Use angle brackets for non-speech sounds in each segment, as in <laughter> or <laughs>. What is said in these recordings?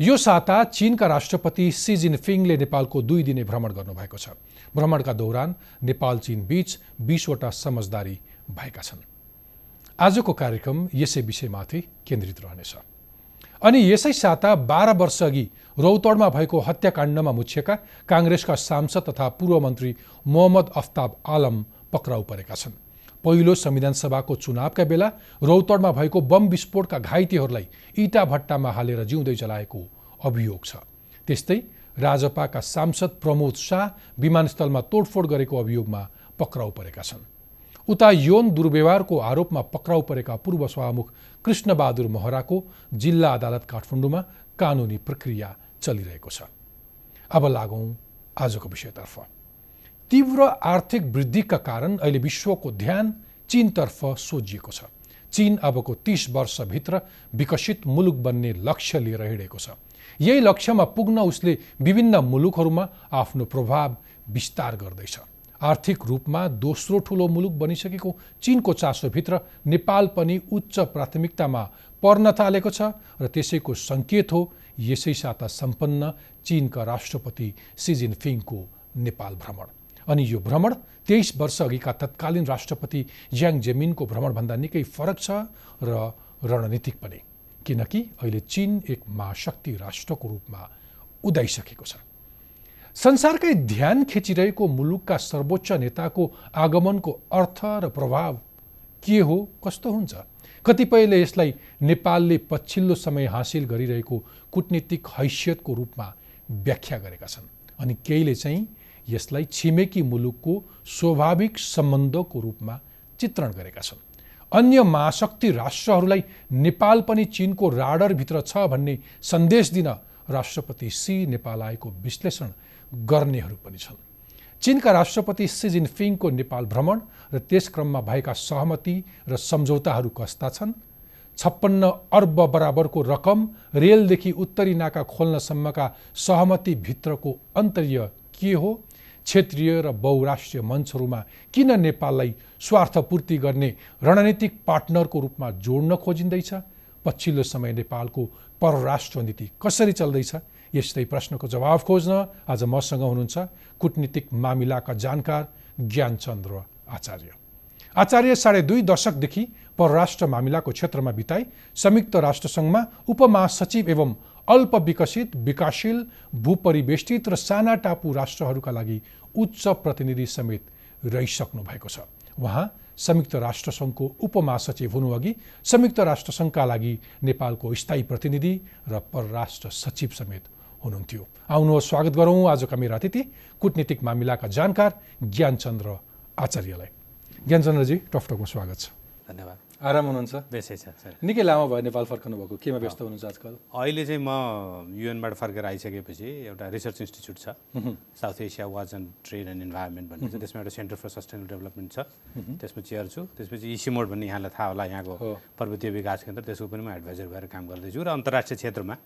यो साता चिनका राष्ट्रपति सी जिनफिङले नेपालको दुई दिने भ्रमण गर्नुभएको छ। भ्रमणका दौरान नेपाल चीन बीच बिसवटा समझदारी भएका छन्। आजको कार्यक्रम यसै विषयमाथि केन्द्रित रहनेछ। अनि यसै साता बाह्र वर्ष अघि रौतडमा भएको हत्याकाण्डमा मुछिएका काङ्ग्रेसका सांसद तथा पूर्व मन्त्री मोहम्मद अफ्ताब आलम पक्राउ परेका छन्। पहिलो संविधान सभाको चुनावका बेला रौतडमा भएको बम विस्फोटका घाइतेहरूलाई इटा भट्टामा हालेर जिउँदै जलाएको अभियोग छ। त्यस्तै राजपाका सांसद प्रमोद शाह विमानस्थलमा तोडफोड गरेको अभियोगमा पक्राउ परेका छन्। उता यौन दुर्व्यवहारको आरोपमा पक्राउ परेका पूर्व सभामुख कृष्णबहादुर महराको जिल्ला अदालत काठमाडौँमा कानुनी प्रक्रिया चलिरहेको छ। अब लागौँ आजको विषयतर्फ। तीव्र आर्थिक वृद्धिका कारण अहिले विश्वको ध्यान चिनतर्फ सोझिएको छ। चिन अबको तिस वर्षभित्र विकसित मुलुक बन्ने लक्ष्य लिएर हिँडेको छ। यही लक्ष्यमा पुग्न उसले विभिन्न मुलुकहरूमा आफ्नो प्रभाव विस्तार गर्दैछ। आर्थिक रूपमा दोस्रो ठुलो मुलुक बनिसकेको चिनको चासोभित्र नेपाल पनि उच्च प्राथमिकतामा पर्न थालेको छ र त्यसैको सङ्केत हो यसै साता सम्पन्न चिनका राष्ट्रपति सी जिनफिङको नेपाल भ्रमण। अनि यो भ्रमण तेइस वर्ष अघिका तत्कालीन राष्ट्रपति ज्याङ जेमिनको भ्रमणभन्दा निकै फरक छ र रणनीतिक पनि किनकि अहिले चिन एक महाशक्ति राष्ट्रको रूपमा उदाइसकेको छ। संसारकै ध्यान खिचिरहेको मुलुकका सर्वोच्च नेताको आगमनको अर्थ र प्रभाव के हो कस्तो हुन्छ? कतिपयले यसलाई नेपालले पछिल्लो समय हासिल गरिरहेको कुटनीतिक हैसियतको रूपमा व्याख्या गरेका छन्। अनि केहीले चाहिँ यसलाई छिमेकी मुलुकको स्वाभाविक सम्बन्धको रूपमा चित्रण गरेका छन्। अन्य महाशक्ति राष्ट्रहरूलाई नेपाल पनि चिनको राडरभित्र छ भन्ने सन्देश दिन राष्ट्रपति सी नेपाल आएको विश्लेषण गर्नेहरू पनि छन्। चिनका राष्ट्रपति सी जिनफिङको नेपाल भ्रमण र त्यस क्रममा भएका सहमति र सम्झौताहरू कस्ता छन्। छप्पन्न अर्ब बराबरको रकम रेलदेखि उत्तरी नाका खोल्नसम्मका सहमतिभित्रको अन्तर्य के हो? क्षेत्रीय र बहुराष्ट्रिय मञ्चहरूमा किन नेपाललाई स्वार्थपूर्ति गर्ने रणनीतिक पार्टनरको रूपमा जोड्न खोजिँदैछ? पछिल्लो समय नेपालको परराष्ट्र नीति कसरी चल्दैछ? यस्तै प्रश्नको जवाब खोज्न आज मसँग हुनुहुन्छ कुटनीतिक मामिलाका जानकार ज्ञानचन्द्र आचार्य। आचार्य साढे दुई दशकदेखि परराष्ट्र मामिलाको क्षेत्रमा बिताई संयुक्त राष्ट्रसङ्घमा उपमहासचिव एवं अल्प विकसित विकासशील भूपरिवेष्टित र साना टापु राष्ट्रहरूका लागि उच्च प्रतिनिधि समेत रहिसक्नु भएको छ। उहाँ संयुक्त राष्ट्रसङ्घको उपमहासचिव हुनुअघि संयुक्त राष्ट्रसङ्घका लागि नेपालको स्थायी प्रतिनिधि र परराष्ट्र सचिव समेत हुनुहुन्थ्यो। आउनुहोस् स्वागत गरौँ आजका मेरा अतिथि कुटनीतिक मामिलाका जानकार ज्ञानचन्द्र आचार्यलाई। ज्ञानचन्द्रजी टकटकमा स्वागत छ। धन्यवाद। आराम हुनुहुन्छ? बेसै छ सर। निकै लामो भयो नेपाल फर्कनु भएको। केमा व्यस्त हुनुहुन्छ आजकल? अहिले चाहिँ म युएनबाट फर्केर आइसकेपछि एउटा रिसर्च इन्स्टिच्युट छ। South Asia Watch and Trade and Environment भन्ने छ। त्यसमा एउटा सेन्टर फर सस्टेनेबल डेभलपमेन्ट छ। त्यसमा चेयर छु। त्यसपछि इसिमोड भन्ने यहाँलाई थाहा होला यहाँको पर्वतीय विकास केन्द्र। त्यसको पनि म एडभाइजर भएर काम गर्दैछु र अन्तर्राष्ट्रिय क्षेत्रमा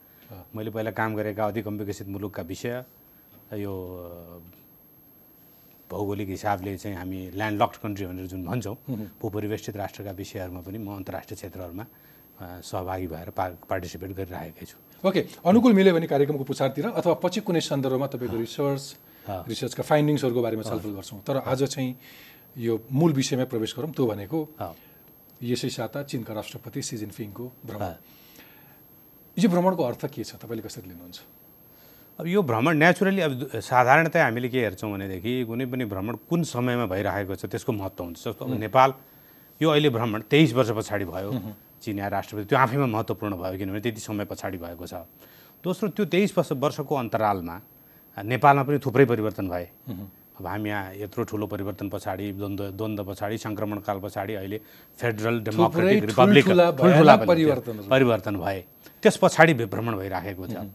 मैले पहिला काम गरेका अधिक कम विकसित मुलुकका विषय यो भौगोलिक हिसाबले चाहिँ हामी ल्यान्ड लक्ड कन्ट्री भनेर जुन भन्छौँ भूपरिवेष्टित राष्ट्रका विषयहरूमा पनि म अन्तर्राष्ट्रिय क्षेत्रहरूमा सहभागी भएर पा पार्टिसिपेट गरिरहेकै छु। ओके अनुकूल मिल्यो भने कार्यक्रमको पुछारतिर अथवा पछि कुनै सन्दर्भमा तपाईँको रिसर्च रिसर्चका फाइन्डिङ्सहरूको बारेमा छलफल गर्छौँ। तर आज चाहिँ यो मूल विषयमा प्रवेश गरौँ त्यो भनेको यसै साता चिनका राष्ट्रपति सी जिनपिङको भ्रमण। यो भ्रमणको अर्थ के छ? तपाईँले कसरी लिनुहुन्छ? अब यो भ्रमण नेचुरली अब साधारणतया हामीले के हेर्छौँ भनेदेखि कुनै पनि भ्रमण कुन समयमा भइरहेको छ त्यसको महत्त्व हुन्छ। जस्तो अब नेपाल यो अहिले भ्रमण तेइस वर्ष पछाडि भयो चिनिया राष्ट्रपति त्यो आफैमा महत्त्वपूर्ण भयो किनभने त्यति समय पछाडि भएको छ। दोस्रो त्यो तेइस वर्ष वर्षको अन्तरालमा नेपालमा पनि थुप्रै परिवर्तन भए। अब हामी यहाँ यत्रो ठुलो परिवर्तन पछाडि द्वन्द्व द्वन्द्व पछाडि सङ्क्रमणकाल पछाडि अहिले फेडरल डेमोक्रेटिक रिपब्लिक। परिवर्तन भए। त्यस पछाडि भ्रमण भइराखेको छ।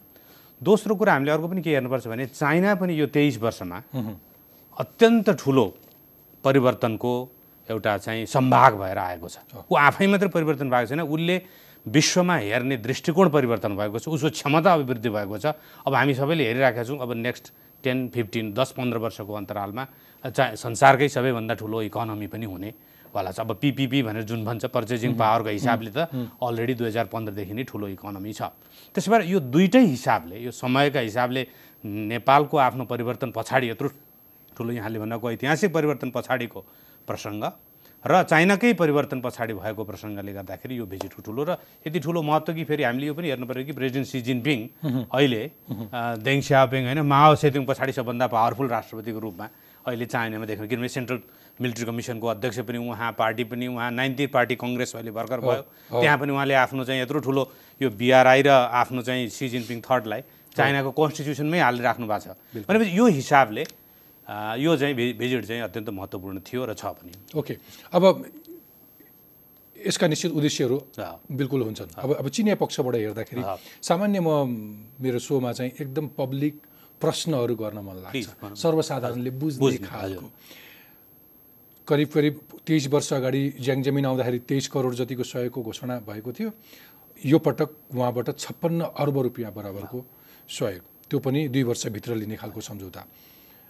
दोस्रो कुरा हामीले अर्को पनि के हेर्नुपर्छ भने चाइना पनि यो तेइस वर्षमा अत्यन्त ठुलो परिवर्तनको एउटा चाहिँ सम्भाग भएर आएको छ। ऊ आफै मात्रै परिवर्तन भएको छैन उसले विश्वमा हेर्ने दृष्टिकोण परिवर्तन भएको छ उसको क्षमता अभिवृद्धि भएको छ। अब हामी सबैले हेरिरहेका छौँ अब नेक्स्ट टेन फिफ्टिन दस पन्ध्र वर्षको अन्तरालमा चा संसारकै सबैभन्दा ठुलो इकोनोमी पनि हुने वाला छ। अब पिपिपी भनेर जुन भन्छ पर्चेजिङ पावरको हिसाबले त अलरेडी दुई हजार पन्ध्रदेखि नै ठुलो इकोनोमी छ। त्यसो भएर यो दुइटै हिसाबले यो समयका हिसाबले नेपालको आफ्नो परिवर्तन पछाडि यत्रो ठुलो यहाँले भनेको ऐतिहासिक परिवर्तन पछाडिको प्रसङ्ग र चाइनाकै परिवर्तन पछाडि भएको प्रसङ्गले गर्दाखेरि यो भिजिटको ठुलो र यति ठुलो महत्त्व कि फेरि हामीले यो पनि हेर्नु पऱ्यो कि प्रेसिडेन्ट सी जिनपिङ अहिले देङ स्याओपिङ होइन माओ सेतुङ पछाडि सबभन्दा पावरफुल राष्ट्रपतिको रूपमा अहिले चाइनामा देख्नु किनभने सेन्ट्रल मिलिट्री कमिसनको अध्यक्ष पनि उहाँ पार्टी पनि उहाँ नाइन्टी पार्टी कङ्ग्रेस अहिले भर्खर भयो। त्यहाँ पनि उहाँले आफ्नो चाहिँ यत्रो ठुलो यो बिआरआई र आफ्नो चाहिँ सी जिनपिङ थर्डलाई चाइनाको कन्स्टिट्युसनमै हालेर राख्नु भएको छ। भनेपछि यो हिसाबले यो चाहिँ भिजिट चाहिँ अत्यन्त महत्त्वपूर्ण थियो र छ पनि। ओके। अब यसका निश्चित उद्देश्यहरू बिल्कुल हुन्छन्। अब अब चिनिया पक्षबाट हेर्दाखेरि। सामान्य म मेरो सोमा चाहिँ एकदम पब्लिक प्रश्नहरू गर्न मन लाग्छ। सर्वसाधारणले बुझ्ने, खालको। करिब करिब तेइस वर्ष अगाडि ज्याङ जमिन आउँदाखेरि तेइस करोड जतिको सहयोगको घोषणा भएको थियो यो पटक उहाँबाट छप्पन्न अर्ब रुपियाँ बराबरको सहयोग। त्यो पनि दुई वर्षभित्र लिने खालको सम्झौता।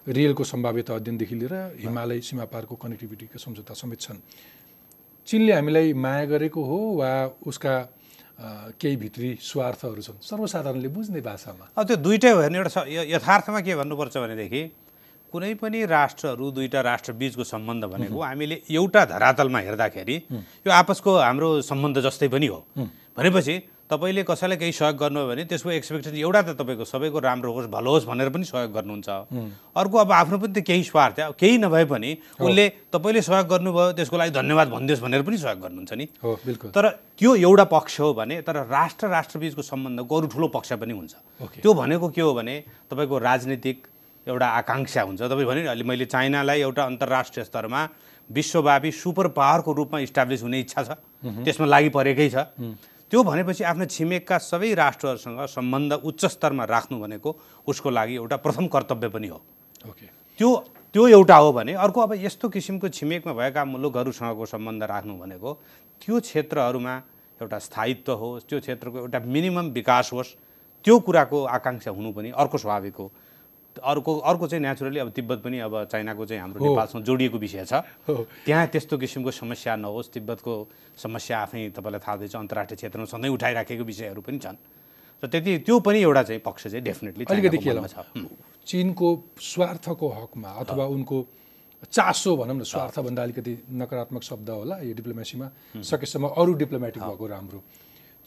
रेलको सम्भाव्यता अध्ययनदेखि लिएर हिमालय सीमा पारको कनेक्टिभिटीका सम्झौता समेत छन्। चिनले हामीलाई माया गरेको हो वा उसका केही भित्री स्वार्थहरू छन्? सर्वसाधारणले बुझ्ने भाषामा। अब त्यो दुइटै हो हेर्ने एउटा यथार्थमा के भन्नुपर्छ भनेदेखि कुनै पनि राष्ट्रहरू दुईवटा राष्ट्र बिचको सम्बन्ध भनेको हामीले एउटा धरातलमा हेर्दाखेरि यो आपसको हाम्रो सम्बन्ध जस्तै पनि हो। भनेपछि तपाईँले कसैलाई केही सहयोग गर्नुभयो भने त्यसको एक्सपेक्टेसन एउटा त तपाईँको सबैको राम्रो होस् भलो होस् भनेर पनि सहयोग गर्नुहुन्छ। अर्को अब आफ्नो पनि त केही स्वार्थ केही नभए पनि उसले तपाईँले सहयोग गर्नुभयो त्यसको लागि धन्यवाद भनिदियोस् भनेर पनि सहयोग गर्नुहुन्छ नि। हो बिल्कुल। तर त्यो एउटा पक्ष हो भने तर राष्ट्र राष्ट्रबिचको सम्बन्धको अरू ठुलो पक्ष पनि हुन्छ। त्यो भनेको के हो भने तपाईँको राजनीतिक एउटा आकाङ्क्षा हुन्छ। तपाईँ भने अहिले मैले चाइनालाई एउटा अन्तर्राष्ट्रिय स्तरमा विश्वव्यापी सुपर पावरको रूपमा इस्टाब्लिस हुने इच्छा छ। त्यसमा लागि परेकै छ। त्यो भनेपछि आफ्नो छिमेकका सबै राष्ट्रहरूसँग सम्बन्ध उच्च स्तरमा राख्नु भनेको उसको लागि एउटा प्रथम कर्तव्य पनि हो। ओके। त्यो त्यो एउटा हो भने अर्को अब यस्तो किसिमको छिमेकमा भएका मुलुकहरूसँगको सम्बन्ध राख्नु भनेको त्यो क्षेत्रहरूमा एउटा स्थायित्व होस् त्यो क्षेत्रको एउटा मिनिमम विकास होस् त्यो कुराको आकाङ्क्षा हुनु पनि अर्को स्वाभाविक हो। अर्को अर्को चाहिँ नेचुरली अब तिब्बत पनि अब चाइनाको चाहिँ हाम्रो। नेपालसँग जोडिएको विषय छ। त्यहाँ त्यस्तो किसिमको समस्या नहोस्। तिब्बतको समस्या आफै तपाईँलाई थाहा हुँदैछ। अन्तर्राष्ट्रिय क्षेत्रमा सधैँ उठाइराखेको विषयहरू पनि छन्। र त्यति त्यो पनि एउटा चाहिँ पक्ष चाहिँ डेफिनेटली अलिकति के छ। चिनको स्वार्थको हकमा अथवा उनको चासो भनौँ न स्वार्थभन्दा अलिकति नकारात्मक शब्द होला यो डिप्लोमेसीमा सकेसम्म अरू डिप्लोमेटिक भएको राम्रो।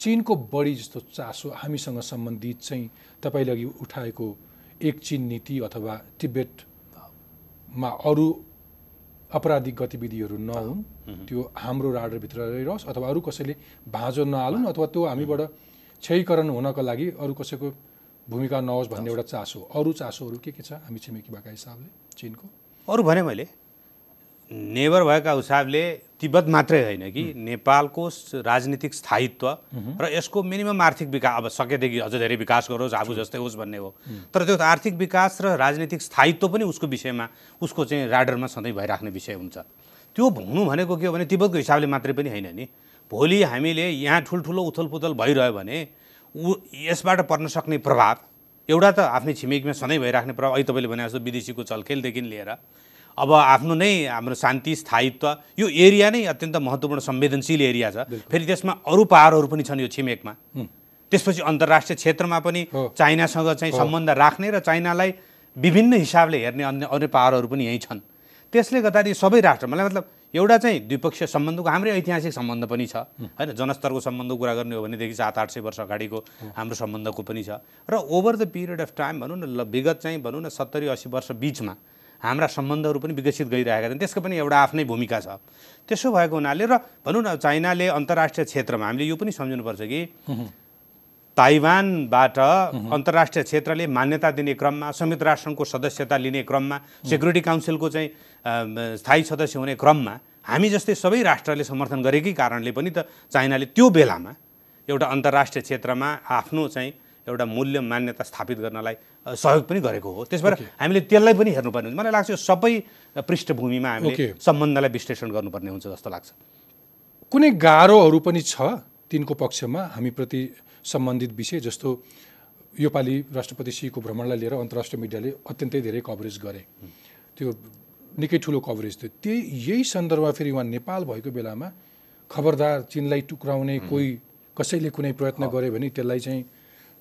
चिनको बढी जस्तो चासो हामीसँग सम्बन्धित चाहिँ तपाईँले अघि उठाएको एक चिन नीति अथवा तिब्बतमा अरू आपराधिक गतिविधिहरू नहुन् त्यो हाम्रो राडरभित्र रहिरहोस् अथवा अरू कसैले भाँजो नहालुन् अथवा त्यो हामीबाट क्षयीकरण हुनको लागि अरू कसैको भूमिका नहोस् भन्ने एउटा चासो अरू चासोहरू के के छ? हामी छिमेकी भएका हिसाबले चिनको। अरू भने मैले? नेबर भएका हिसाबले तिब्बत मात्रै होइन कि नेपालको राजनीतिक स्थायित्व र यसको मिनिमम आर्थिक विकास अब सकेदेखि अझ धेरै विकास गरोस् आफू जस्तै होस् भन्ने हो। तर त्यो आर्थिक विकास र राजनीतिक स्थायित्व पनि उसको विषयमा उसको चाहिँ राडरमा सधैँ भइराख्ने विषय हुन्छ। त्यो हुनु भनेको के हो भने तिब्बतको हिसाबले मात्रै पनि होइन नि। भोलि हामीले यहाँ ठुल्ठुलो उथलपुथल भइरह्यो भने ऊ यसबाट पर्न सक्ने प्रभाव एउटा त आफ्नै छिमेकीमा सधैँ भइराख्ने प्रभाव अहिले तपाईँले भने जस्तो विदेशीको चलखेलदेखि लिएर अब आफ्नो नै हाम्रो शान्ति स्थायित्व यो एरिया नै अत्यन्त महत्त्वपूर्ण संवेदनशील एरिया छ। फेरि त्यसमा अरू पाहाडहरू पनि छन् यो छिमेकमा। त्यसपछि अन्तर्राष्ट्रिय क्षेत्रमा पनि। चाइनासँग चाहिँ सम्बन्ध राख्ने र चाइनालाई विभिन्न हिसाबले हेर्ने अन्य अन्य पाहाडहरू पनि यहीँ छन्। त्यसले गर्दाखेरि सबै राष्ट्र मलाई मतलब एउटा चाहिँ द्विपक्षीय सम्बन्धको हाम्रै ऐतिहासिक सम्बन्ध पनि छ। होइन जनस्तरको सम्बन्धको कुरा गर्ने हो भनेदेखि सात आठ सय वर्ष अगाडिको हाम्रो सम्बन्धको पनि छ। र over the period of time भनौँ न विगत चाहिँ भनौँ न सत्तरी अस्सी वर्ष बिचमा हाम्रा सम्बन्धहरू पनि विकसित गरिरहेका छन्। त्यसको पनि एउटा आफ्नै भूमिका छ। त्यसो भएको हुनाले र भनौँ न चाइनाले अन्तर्राष्ट्रिय क्षेत्रमा हामीले यो पनि सम्झिनुपर्छ कि ताइवानबाट अन्तर्राष्ट्रिय क्षेत्रले मान्यता दिने क्रममा संयुक्त राष्ट्रको सदस्यता लिने क्रममा सेक्युरिटी काउन्सिलको चाहिँ स्थायी सदस्य हुने क्रममा हामी जस्तै सबै राष्ट्रले समर्थन गरेकै कारणले पनि त चाइनाले त्यो बेलामा एउटा अन्तर्राष्ट्रिय क्षेत्रमा आफ्नो चाहिँ एउटा मूल्य मान्यता स्थापित गर्नलाई सहयोग पनि गरेको हो। त्यस भएर हामीले त्यसलाई पनि हेर्नुपर्ने हुन्छ। मलाई लाग्छ यो सबै पृष्ठभूमिमा हामीले. सम्बन्धलाई विश्लेषण गर्नुपर्ने हुन्छ जस्तो लाग्छ। कुनै गाह्रोहरू पनि छ तिनको पक्षमा हामीप्रति सम्बन्धित विषय जस्तो योपालि राष्ट्रपति सीको भ्रमणलाई लिएर अन्तर्राष्ट्रिय मिडियाले अत्यन्तै धेरै कभरेज गरे। त्यो निकै ठुलो कभरेज थियो। त्यही यही सन्दर्भमा फेरि उहाँ नेपाल भएको बेलामा खबरदार चिनलाई टुक्राउने कोही कसैले कुनै प्रयत्न गर्यो भने त्यसलाई चाहिँ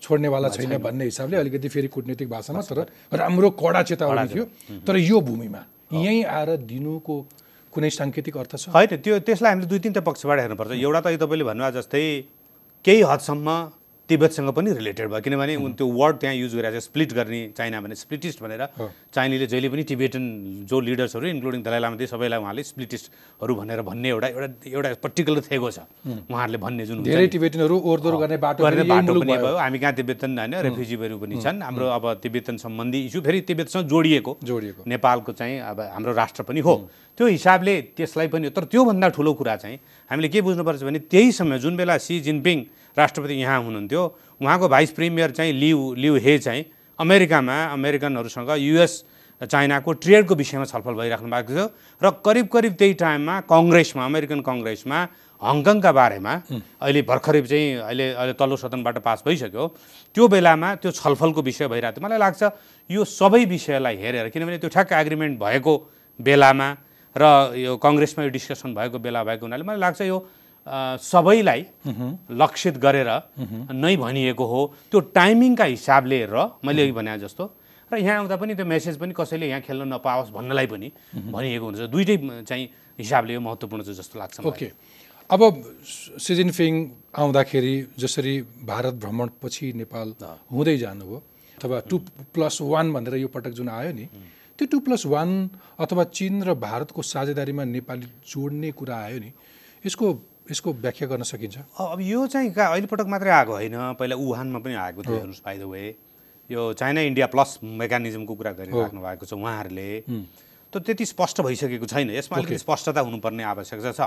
छोड्नेवाला छैन भन्ने हिसाबले अलिकति फेरि कुटनीतिक भाषामा तर राम्रो कडा चेतावनी थियो। तर यो भूमिमा यहीँ आएर दिनुको कुनै साङ्केतिक अर्थ छ? होइन त्यो त्यसलाई हामीले दुई तिनवटा पक्षबाट हेर्नुपर्छ। एउटा त तपाईँले भन्नुभयो जस्तै केही हदसम्म तिब्बतसँग पनि रिलेटेड भयो। किनभने उन त्यो वर्ड त्यहाँ युज गरिरहेको छ स्प्लिट गर्ने चाइना भने स्प्लिटिस्ट भनेर चाइनीले जहिले पनि टिबेटन जो लिडर्सहरू इन्क्लुडिङ दलाइ लामा थियो सबैलाई उहाँले स्प्लिटिस्टहरू भनेर भन्ने एउटा एउटा एउटा पर्टिकुलर थेगो छ। उहाँहरूले भन्ने जुन धेरै। टिबेटिनहरू गर्ने बाटो पनि। भयो। हामी कहाँ तिब्बतन होइन रेफ्युजीहरू पनि छन्। हाम्रो अब तिब्बतन सम्बन्धी इस्यु फेरि तिब्बतसँग जोडिएको। जोडिएको। नेपालको चाहिँ अब हाम्रो राष्ट्र पनि हो। त्यो हिसाबले त्यसलाई पनि तर त्योभन्दा ठुलो कुरा चाहिँ हामीले के बुझ्नुपर्छ भने त्यही समय जुन बेला सी जिनपिङ राष्ट्रपति यहाँ हुनुहुन्थ्यो। उहाँको भाइस प्रिमियर चाहिँ लिउ लिउ हे चाहिँ अमेरिकामा अमेरिकनहरूसँग युएस चाइनाको ट्रेडको विषयमा छलफल भइराख्नु भएको थियो र करिब करिब त्यही टाइममा कङ्ग्रेसमा अमेरिकन कङ्ग्रेसमा हङकङका बारेमा अहिले भर्खरै चाहिँ अहिले अहिले तल्लो सदनबाट पास भइसक्यो। त्यो बेलामा त्यो छलफलको विषय भइरहेको थियो। मलाई लाग्छ यो सबै विषयलाई हेरेर किनभने त्यो ठ्याक्क एग्रिमेन्ट भएको बेलामा र यो कङ्ग्रेसमा यो डिस्कसन भएको बेला भएको हुनाले मलाई लाग्छ यो सबैलाई लक्षित गरेर नै भनिएको हो। त्यो टाइमिङका हिसाबले र मैले अघि भने जस्तो र यहाँ आउँदा पनि त्यो मेसेज पनि कसैले यहाँ खेल्न नपाओस् भन्नलाई पनि भनिएको हुन्छ। दुइटै चाहिँ हिसाबले यो महत्त्वपूर्ण छ जस्तो लाग्छ। ओके। अब सी जिनपिङ आउँदाखेरि जसरी भारत भ्रमणपछि नेपाल हुँदै जानुभयो अथवा टु प्लस वान भनेर यो पटक जुन आयो नि त्यो टु प्लस वान अथवा चिन र भारतको साझेदारीमा नेपाली जोड्ने कुरा आयो नि यसको यसको व्याख्या गर्न सकिन्छ? अब यो चाहिँ कहाँ अहिले पटक मात्रै आएको होइन। पहिला वुहानमा पनि आएको थियो हेर्नुहोस् बाई द वे यो चाइना इन्डिया प्लस मेकानिजमको कुरा गरिराख्नु भएको छ उहाँहरूले। त त्यति स्पष्ट भइसकेको छैन। यसमा अलिकति स्पष्टता हुनुपर्ने आवश्यकता छ।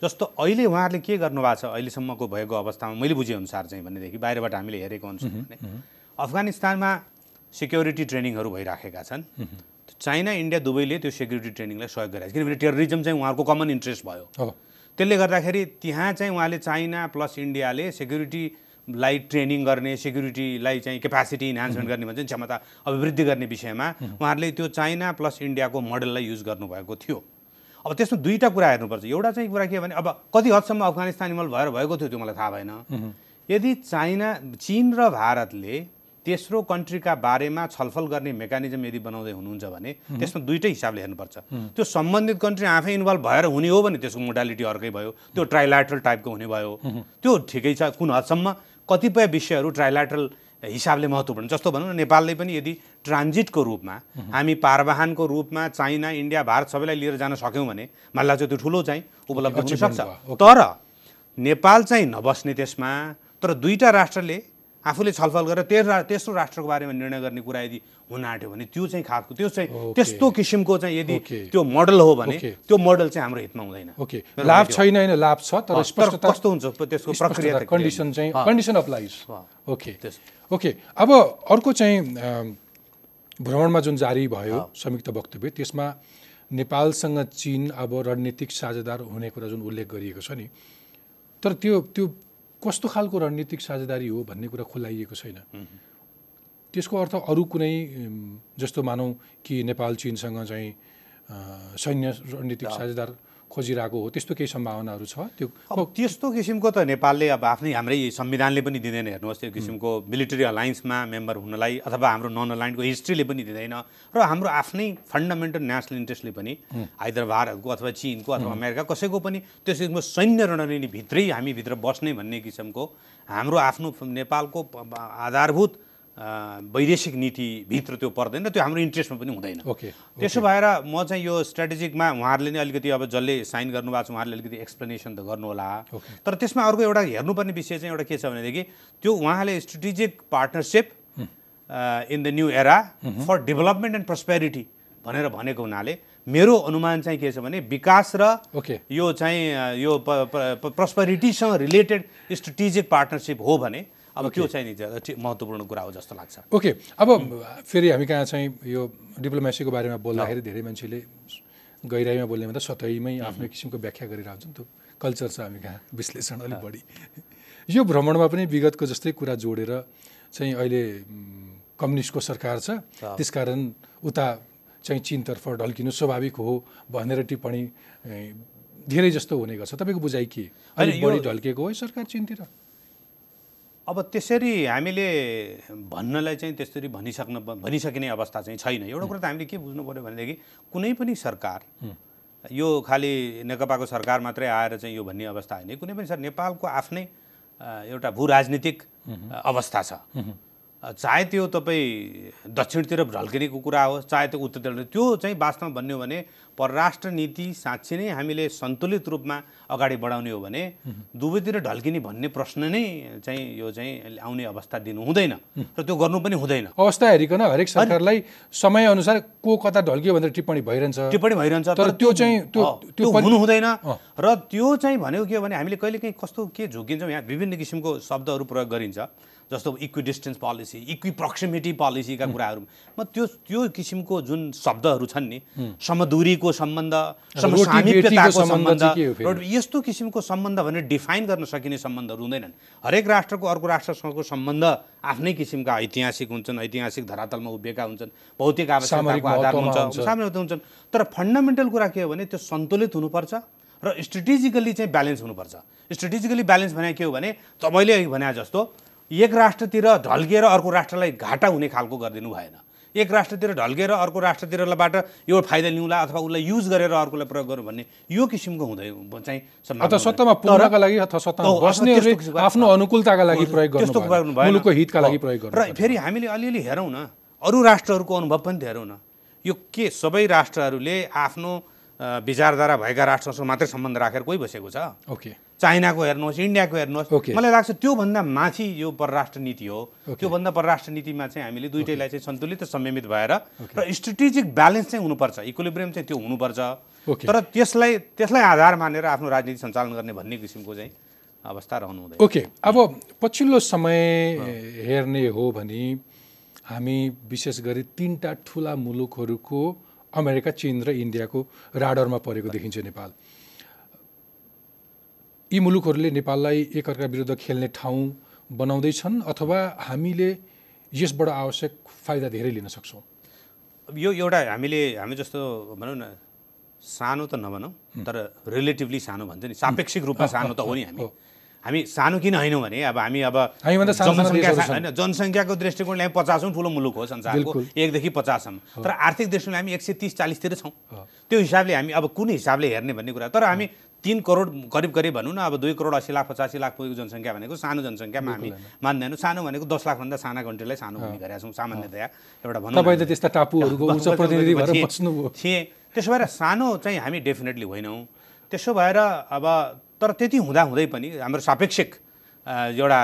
जस्तो अहिले उहाँहरूले के गर्नुभएको छ अहिलेसम्मको भएको अवस्थामा मैले बुझेअनुसार चाहिँ भनेदेखि बाहिरबाट हामीले हेरेको अनुसार भने अफगानिस्तानमा सिक्योरिटी ट्रेनिङहरू भइराखेका छन्। चाइना इन्डिया दुवैले त्यो सेक्युरिटी ट्रेनिङलाई सहयोग गरिरहेको छ। किनभने टेररिजम चाहिँ उहाँहरूको कमन इन्ट्रेस्ट भयो। त्यसले गर्दाखेरि त्यहाँ चाहिँ उहाँले चाइना प्लस इन्डियाले सेक्युरिटीलाई ट्रेनिङ गर्ने सेक्युरिटीलाई चाहिँ क्यापासिटी इन्हान्समेन्ट गर्ने भन्छ क्षमता अभिवृद्धि गर्ने विषयमा उहाँहरूले त्यो चाइना प्लस इन्डियाको मोडललाई युज गर्नुभएको थियो। अब त्यसमा दुईवटा कुरा हेर्नुपर्छ। एउटा चाहिँ कुरा के भने अब कति हदसम्म अफगानिस्तान इन्भल्भ भएर भएको थियो त्यो मलाई थाहा भएन। यदि चाइना चिन र भारतले तेस्रो कन्ट्रीका बारेमा छलफल गर्ने मेकानिजम यदि बनाउँदै हुनुहुन्छ भने त्यसमा दुइटै हिसाबले हेर्नुपर्छ। त्यो सम्बन्धित कन्ट्री आफै इन्भल्भ भएर हुने हो भने त्यसको मोडालिटी अर्कै भयो। त्यो ट्राइल्याटरल टाइपको हुने भयो। त्यो ठिकै छ कुन हदसम्म। कतिपय विषयहरू ट्राइल्याटरल हिसाबले महत्त्वपूर्ण जस्तो भनौँ न नेपालले पनि यदि ट्रान्जिटको रूपमा हामी पारवाहनको रूपमा चाइना इन्डिया भारत सबैलाई लिएर जान सक्यौँ भने मलाई लाग्छ त्यो ठुलो चाहिँ उपलब्धि हुन सक्छ तर नेपाल चाहिँ नबस्ने त्यसमा तर दुईवटा राष्ट्रले आफूले छलफल गरेर तेर रा तेस्रो राष्ट्रको बारेमा निर्णय गर्ने कुरा यदि हुन आँट्यो भने त्यो चाहिँ खालको त्यो चाहिँ. त्यस्तो किसिमको चाहिँ यदि. त्यो मोडल हो भने. त्यो मोडल चाहिँ हाम्रो हितमा हुँदैन ओके लाभ छैन होइन लाभ छ तर स्पष्टता कस्तो हुन्छ त्यसको प्रक्रिया कन्डिसन चाहिँ। कन्डिसन अप्लाइज अँ। ओके ओके अब अर्को चाहिँ भ्रमणमा जुन जारी भयो संयुक्त वक्तव्य त्यसमा नेपालसँग चिन अब रणनीतिक साझेदार हुने कुरा जुन उल्लेख गरिएको छ नि तर त्यो त्यो कस्तो खालको रणनीतिक साझेदारी हो भन्ने कुरा खुलाइएको छैन। त्यसको अर्थ अरू कुनै जस्तो मानौँ कि नेपाल चिनसँग चाहिँ सैन्य रणनीतिक साझेदार खोजिरहेको हो त्यस्तो केही सम्भावनाहरू छ? त्यो अब त्यस्तो किसिमको त नेपालले अब आफ्नै हाम्रै संविधानले पनि दिँदैन हेर्नुहोस् त्यो किसिमको मिलिटरी अलायन्समा मेम्बर हुनलाई अथवा हाम्रो नन अलाइन्डको हिस्ट्रीले पनि दिँदैन र हाम्रो आफ्नै फन्डामेन्टल नेसनल इन्ट्रेस्टले पनि आइदर भारतको अथवा चिनको अथवा अमेरिका कसैको पनि त्यो किसिमको सैन्य रणनीतिभित्रै हामीभित्र बस्ने भन्ने किसिमको हाम्रो आफ्नो नेपालको आधारभूत वैदेशिक नीतिभित्र त्यो पर्दैन त्यो हाम्रो इन्ट्रेस्टमा पनि हुँदैन। ओके त्यसो भएर म चाहिँ यो स्ट्राटेजिकमा उहाँहरूले नै अलिकति अब जसले साइन गर्नुभएको छ उहाँहरूले अलिकति एक्सप्लेनेसन त गर्नुहोला। तर त्यसमा अर्को एउटा हेर्नुपर्ने विषय चाहिँ एउटा के छ भनेदेखि त्यो उहाँले strategic partnership in the new era for development and prosperity भनेर भनेको हुनाले मेरो अनुमान चाहिँ के छ भने विकास र ओके यो चाहिँ यो प्रस्पेरिटीसँग रिलेटेड स्ट्रेटेजिक पार्टनरसिप हो भने अब त्यो चाहिँ नि महत्त्वपूर्ण कुरा हो जस्तो लाग्छ। ओके अब फेरि हामी कहाँ चाहिँ यो डिप्लोमेसीको बारेमा बोल्दाखेरि धेरै मान्छेले गहिराइमा बोल्ने भन्दा सतहीमै आफ्नो किसिमको व्याख्या गरिरहेको हुन्छ नि त्यो कल्चर छ हामी कहाँ? विश्लेषण अलिक बढी। यो भ्रमणमा पनि विगतको जस्तै कुरा जोडेर चाहिँ अहिले कम्युनिस्टको सरकार छ। त्यसकारण उता चाहिँ चिनतर्फ ढल्किनु स्वाभाविक हो भनेर टिप्पणी धेरै जस्तो हुने गर्छ। तपाईँको बुझाइ के? अलिक बढी ढल्किएको है सरकार चिनतिर? अब त्यसरी हामीले भन्नलाई चाहिँ त्यसरी भनिसक्न भनिसकिने अवस्था चाहिँ छैन। एउटा कुरा त हामीले के बुझ्नु पऱ्यो भनेदेखि कुनै पनि सरकार यो खालि नेकपाको सरकार मात्रै आएर चाहिँ यो भन्ने अवस्था होइन। कुनै पनि सर नेपालको आफ्नै एउटा भू राजनीतिक अवस्था छ। चाहे त्यो तपाईँ दक्षिणतिर ढल्किनेको कुरा होस् चाहे त्यो उत्तरतिर त्यो चाहिँ वास्तवमा भन्ने हो भने परराष्ट्र नीति साँच्ची नै हामीले सन्तुलित रूपमा अगाडि बढाउने हो भने दुवैतिर ढल्किने भन्ने प्रश्न नै चाहिँ यो चाहिँ आउने अवस्था दिनु हुँदैन र त्यो गर्नु पनि हुँदैन। अवस्था हेरिकन हरेक सरकारलाई समयअनुसार को कता ढल्कियो भनेर टिप्पणी भइरहन्छ। टिप्पणी भइरहन्छ तर त्यो चाहिँ त्यो हुनु हुँदैन। र त्यो चाहिँ भनेको के हो भने हामीले कहिले काहीँ कस्तो के झुकिन्छौँ यहाँ विभिन्न किसिमको शब्दहरू प्रयोग गरिन्छ। जस्तो इक्वि डिस्टेन्स पोलिसी इक्वि प्रक्सिमिटी पोलिसीका कुराहरू। म त्यो त्यो किसिमको जुन शब्दहरू छन् नि समदूरीको सम्बन्ध समसामिप्यताको सम्बन्ध यस्तो किसिमको सम्बन्ध भने डिफाइन गर्न सकिने सम्बन्धहरू हुँदैनन्। हरेक राष्ट्रको अर्को राष्ट्रसँगको सम्बन्ध आफ्नै किसिमका ऐतिहासिक हुन्छन् ऐतिहासिक धरातलमा उभिएका हुन्छन् भौतिक आवश्यकताको महत्त्वमा हुन्छ। सामान्य हुन्छन् तर फन्डामेन्टल कुरा के हो भने त्यो सन्तुलित हुनुपर्छ र स्ट्रेटेजिकली चाहिँ ब्यालेन्स हुनुपर्छ। स्ट्रेटेजिकली ब्यालेन्स भने के हो भने तपाईँले भने जस्तो एक राष्ट्रतिर ढल्किएर अर्को राष्ट्रलाई घाटा हुने खालको गरिदिनु भएन एक राष्ट्रतिर ढल्केर अर्को राष्ट्रतिरबाट यो फाइदा लिउँला अथवा उसलाई युज गरेर अर्कोलाई प्रयोग गर्नु भन्ने यो किसिमको हुँदै चाहिँ अथवा। सत्तामा पुग्नका लागि अथवा सत्तामा बस्नेहरूले आफ्नो अनुकूलताका लागि प्रयोग त्यस्तो। मुलुकको हितका लागि प्रयोग गर्नु र। फेरि हामीले अलिअलि हेरौँ न अरू राष्ट्रहरूको अनुभव पनि त हेरौँ न यो के सबै राष्ट्रहरूले आफ्नो विचारधारा भएका राष्ट्रसँग मात्रै सम्बन्ध राखेर कोही बसेको छ ओके चाइनाको हेर्नुहोस् इन्डियाको हेर्नुहोस्। ओके। मलाई लाग्छ त्योभन्दा माथि यो परराष्ट्र नीति हो। त्योभन्दा परराष्ट्र नीतिमा चाहिँ हामीले दुइटैलाई चाहिँ सन्तुलित र संयमित भएर र स्ट्रेटेजिक ब्यालेन्स चाहिँ हुनुपर्छ। इक्विलिब्रियम चाहिँ त्यो हुनुपर्छ। तर त्यसलाई त्यसलाई आधार मानेर आफ्नो राजनीति सञ्चालन गर्ने भन्ने किसिमको चाहिँ अवस्था रहनु हुँदैन ओके। अब पछिल्लो समय हेर्ने हो भने हामी विशेष गरी तिनवटा ठुला मुलुकहरूको अमेरिका चीन र इन्डियाको राडरमा परेको देखिन्छ नेपाल। यी मुलुकहरूले नेपाललाई एकअर्का विरुद्ध खेल्ने ठाउँ बनाउँदैछन् अथवा हामीले यसबाट आवश्यक फाइदा धेरै लिन सक्छौँ? यो एउटा हामीले हामी जस्तो भनौँ न सानो त नभनौँ तर रिलेटिभली सानो भन्छ नि। सापेक्षिक रूपमा सानो त हो नि हामी। हामी सानो किन होइनौँ भने अब हामी अब होइन जनसङ्ख्याको दृष्टिकोणले हामी पचासौँ ठुलो मुलुक हो संसारको। एकदेखि पचाससम्म। तर आर्थिक दृष्टिले हामी एक सय तिस चालिसतिर छौँ। त्यो हिसाबले हामी अब कुन हिसाबले हेर्ने भन्ने कुरा। तर हामी तिन करोड करिब करिब भनौँ न अब दुई करोड अस्सी लाख पचासी लाख पुगेको जनसङ्ख्या भनेको सानो जनसङ्ख्यामा हामी मान्दैनौँ। सानो भनेको दस लाखभन्दा साना कन्ट्रीलाई सानो भन्ने गरेका छौँ सामान्यतया एउटा भनौँ न। तपाईँ त त्यस्ता टापुहरूको <laughs> थिएँ- त्यसो भएर सानो चाहिँ हामी डेफिनेटली होइनौँ। त्यसो भएर अब तर त्यति हुँदा हुँदै पनि हाम्रो सापेक्षिक एउटा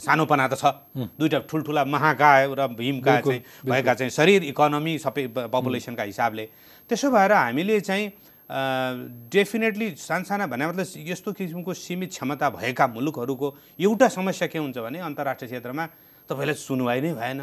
सानोपना त छ। दुईवटा ठुल्ठुला महाकाय र भीमका चाहिँ भएका चाहिँ शरीर इकोनोमी सबै पपुलेसनका हिसाबले। त्यसो भएर हामीले चाहिँ डेफिनेटली सानसाना भने मतलब यस्तो किसिमको सीमित क्षमता भएका मुलुकहरूको एउटा समस्या के हुन्छ भने अन्तर्राष्ट्रिय क्षेत्रमा तपाईँलाई सुनवाई नै भएन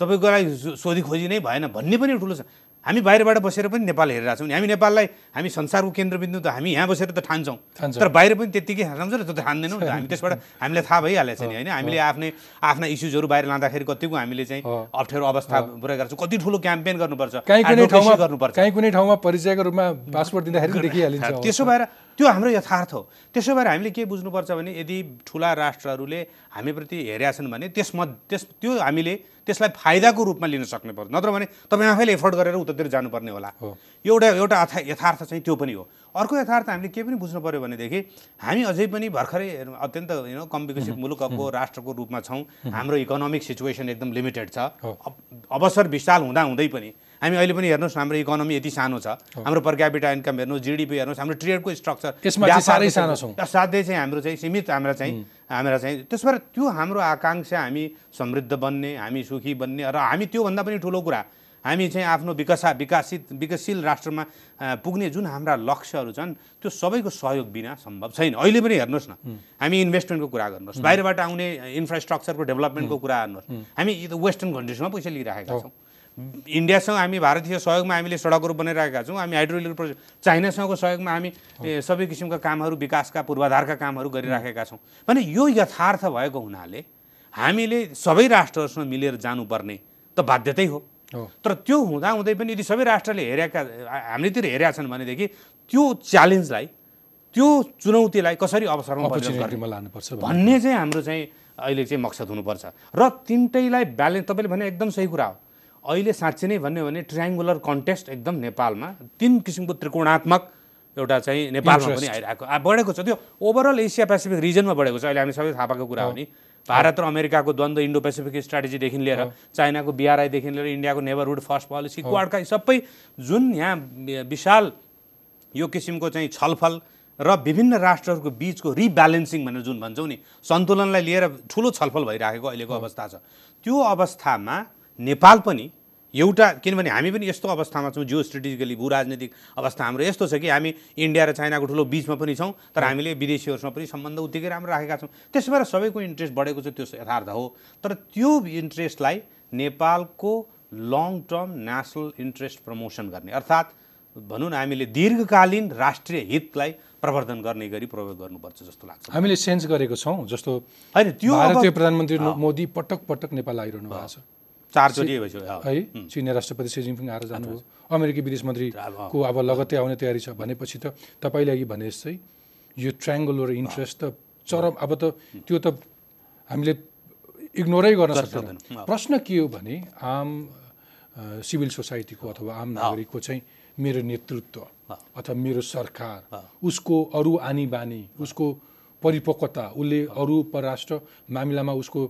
तपाईँको लागि सो- सोधी खोजी नै भएन भन्ने पनि ठुलो छ। हामी बाहिरबाट बसेर पनि नेपाल हेरिरहेको छौँ। नि हामी नेपाललाई हामी संसारको केन्द्रबिन्दु त हामी यहाँ बसेर त ठान्छौँ। तर बाहिर पनि त्यत्तिकै ठान्छ र त्यो त ठान्दैनौँ हामी त्यसबाट <laughs> हामीलाई थाहा भइहालेको छ नि होइन? हामीले आफ्नै आफ्ना इस्युजहरू बाहिर लाँदाखेरि कतिको हामीले चाहिँ। अप्ठ्यारो अवस्था पुरा गर्छौँ कति ठुलो क्याम्पेन गर्नुपर्छ कुनै ठाउँमा गर्नुपर्छ। काहीँ कुनै ठाउँमा परिचयको रूपमा पासपोर्ट दिँदाखेरि त्यसो भएर त्यो हाम्रो यथार्थ हो। त्यसो भएर हामीले के बुझ्नुपर्छ भने यदि ठुला राष्ट्रहरूले हामीप्रति हेरेका छन् भने त्यसमा त्यस त्यो हामीले त्यसलाई फाइदाको रूपमा लिन सक्ने पर्छ नत्र भने तपाईँ आफैले एफोर्ड गरेर उतातिर जानुपर्ने होला। एउटा एउटा अथा यथार्थ चाहिँ त्यो पनि हो। अर्को यथार्थ हामीले के पनि बुझ्नु पऱ्यो भनेदेखि हामी अझै पनि भर्खरै अत्यन्त यु नो कम विकसित मुलुकको राष्ट्रको रूपमा छौँ। हाम्रो इकोनोमिक सिचुएसन एकदम लिमिटेड छ। अवसर विशाल हुँदा हुँदै पनि हामी अहिले पनि हेर्नुहोस् हाम्रो इकोनोमी यति सानो छ। हाम्रो पर क्यापिटा इन्कम हेर्नुहोस् जिडिपी हेर्नुहोस् हाम्रो ट्रेडको स्ट्रक्चर साह्रै सानो छौँ। साध्यै चाहिँ हाम्रो चाहिँ सीमित हाम्रा चाहिँ हाम्रा चाहिँ त्यस भएर त्यो हाम्रो आकाङ्क्षा हामी समृद्ध बन्ने हामी सुखी बन्ने र हामी त्योभन्दा पनि ठुलो कुरा हामी चाहिँ आफ्नो विकसा विकासित विकसशील राष्ट्रमा पुग्ने जुन हाम्रा लक्ष्यहरू छन् त्यो सबैको सहयोग बिना सम्भव छैन। अहिले पनि हेर्नुहोस् न हामी इन्भेस्टमेन्टको कुरा गर्नुहोस्। बाहिरबाट आउने इन्फ्रास्ट्रक्चरको डेभलपमेन्टको कुरा गर्नुहोस् हामी वेस्टर्न कन्ट्रिजमा पैसा लिइराखेका छौँ। इन्डियासँग हामी भारतीय सहयोगमा हामीले सडकहरू बनाइरहेका छौँ। हामी हाइड्रो इलेक्ट्रिक प्रोजेक्ट चाइनासँगको सहयोगमा हामी सबै किसिमका कामहरू विकासका पूर्वाधारका कामहरू गरिराखेका छौँ। भने यो यथार्थ भएको हुनाले हामीले सबै राष्ट्रहरूसँग मिलेर जानुपर्ने त बाध्यतै हो। तर त्यो हुँदा हुँदै पनि यदि सबै राष्ट्रले हेरेका हाम्रेतिर हेरेका छन् भनेदेखि त्यो च्यालेन्जलाई त्यो चुनौतीलाई कसरी अवसरमा लानुपर्छ। भन्ने चाहिँ हाम्रो चाहिँ अहिले चाहिँ मकसद हुनुपर्छ। र तिनटैलाई ब्यालेन्स तपाईँले भने एकदम सही कुरा हो। अहिले साँच्चै नै भन्यो भने ट्रायङ्गुलर कन्टेस्ट एकदम नेपालमा तिन किसिमको त्रिकोणात्मक एउटा चाहिँ नेपालमा पनि आइरहेको। बढेको छ। त्यो ओभरअल एसिया पेसिफिक रिजनमा बढेको छ। अहिले हामी सबै थाहा पाएको कुरा हो नि। भारत र अमेरिकाको द्वन्द्व इन्डो पेसिफिक स्ट्राटेजीदेखि लिएर चाइनाको बिआरआईदेखि लिएर इन्डियाको नेबरहुड फर्स्ट पोलिसी क्वाडका सबै जुन यहाँ विशाल यो किसिमको चाहिँ छलफल र विभिन्न राष्ट्रहरूको बिचको रिब्यालेन्सिङ भनेर जुन भन्छौँ नि सन्तुलनलाई लिएर ठुलो छलफल भइराखेको अहिलेको अवस्था छ। त्यो अवस्थामा नेपाल पनि एउटा किनभने हामी पनि यस्तो अवस्थामा छौँ जियो स्ट्रेटेजिकली भू राजनीतिक अवस्था हाम्रो यस्तो छ कि हामी इन्डिया र चाइनाको ठुलो बिचमा पनि छौँ तर हामीले विदेशीहरूसँग पनि सम्बन्ध उत्तिकै राम्रो राखेका छौँ। त्यसो भएर सबैको इन्ट्रेस्ट बढेको छ त्यो यथार्थ हो। तर त्यो इन्ट्रेस्टलाई नेपालको long term national interest promotion गर्ने अर्थात् भनौँ न हामीले दीर्घकालीन राष्ट्रिय हितलाई प्रवर्धन गर्ने गरी प्रयोग गर्नुपर्छ जस्तो लाग्छ हामीले सेन्स गरेको छौँ जस्तो होइन त्यो भारतीय प्रधानमन्त्री मोदी पटक पटक नेपाल आइरहनु भएको छ। है। चिनिया राष्ट्रपति सी जिनपिङ आएर जानुभयो। अमेरिकी विदेश मन्त्रीको अब लगत्तै आउने तयारी छ भनेपछि त तपाईँले अघि भने जस्तै यो ट्रायङ्गुलर इन्ट्रेस्ट त चरम अब त त्यो त हामीले इग्नोरै गर्न सक्दैनौँ। प्रश्न के हो भने आम सिभिल सोसाइटीको अथवा आम नागरिकको चाहिँ मेरो नेतृत्व अथवा मेरो सरकार उसको अरू आनी बानी उसको परिपक्वता उसले अरू परराष्ट्र मामिलामा उसको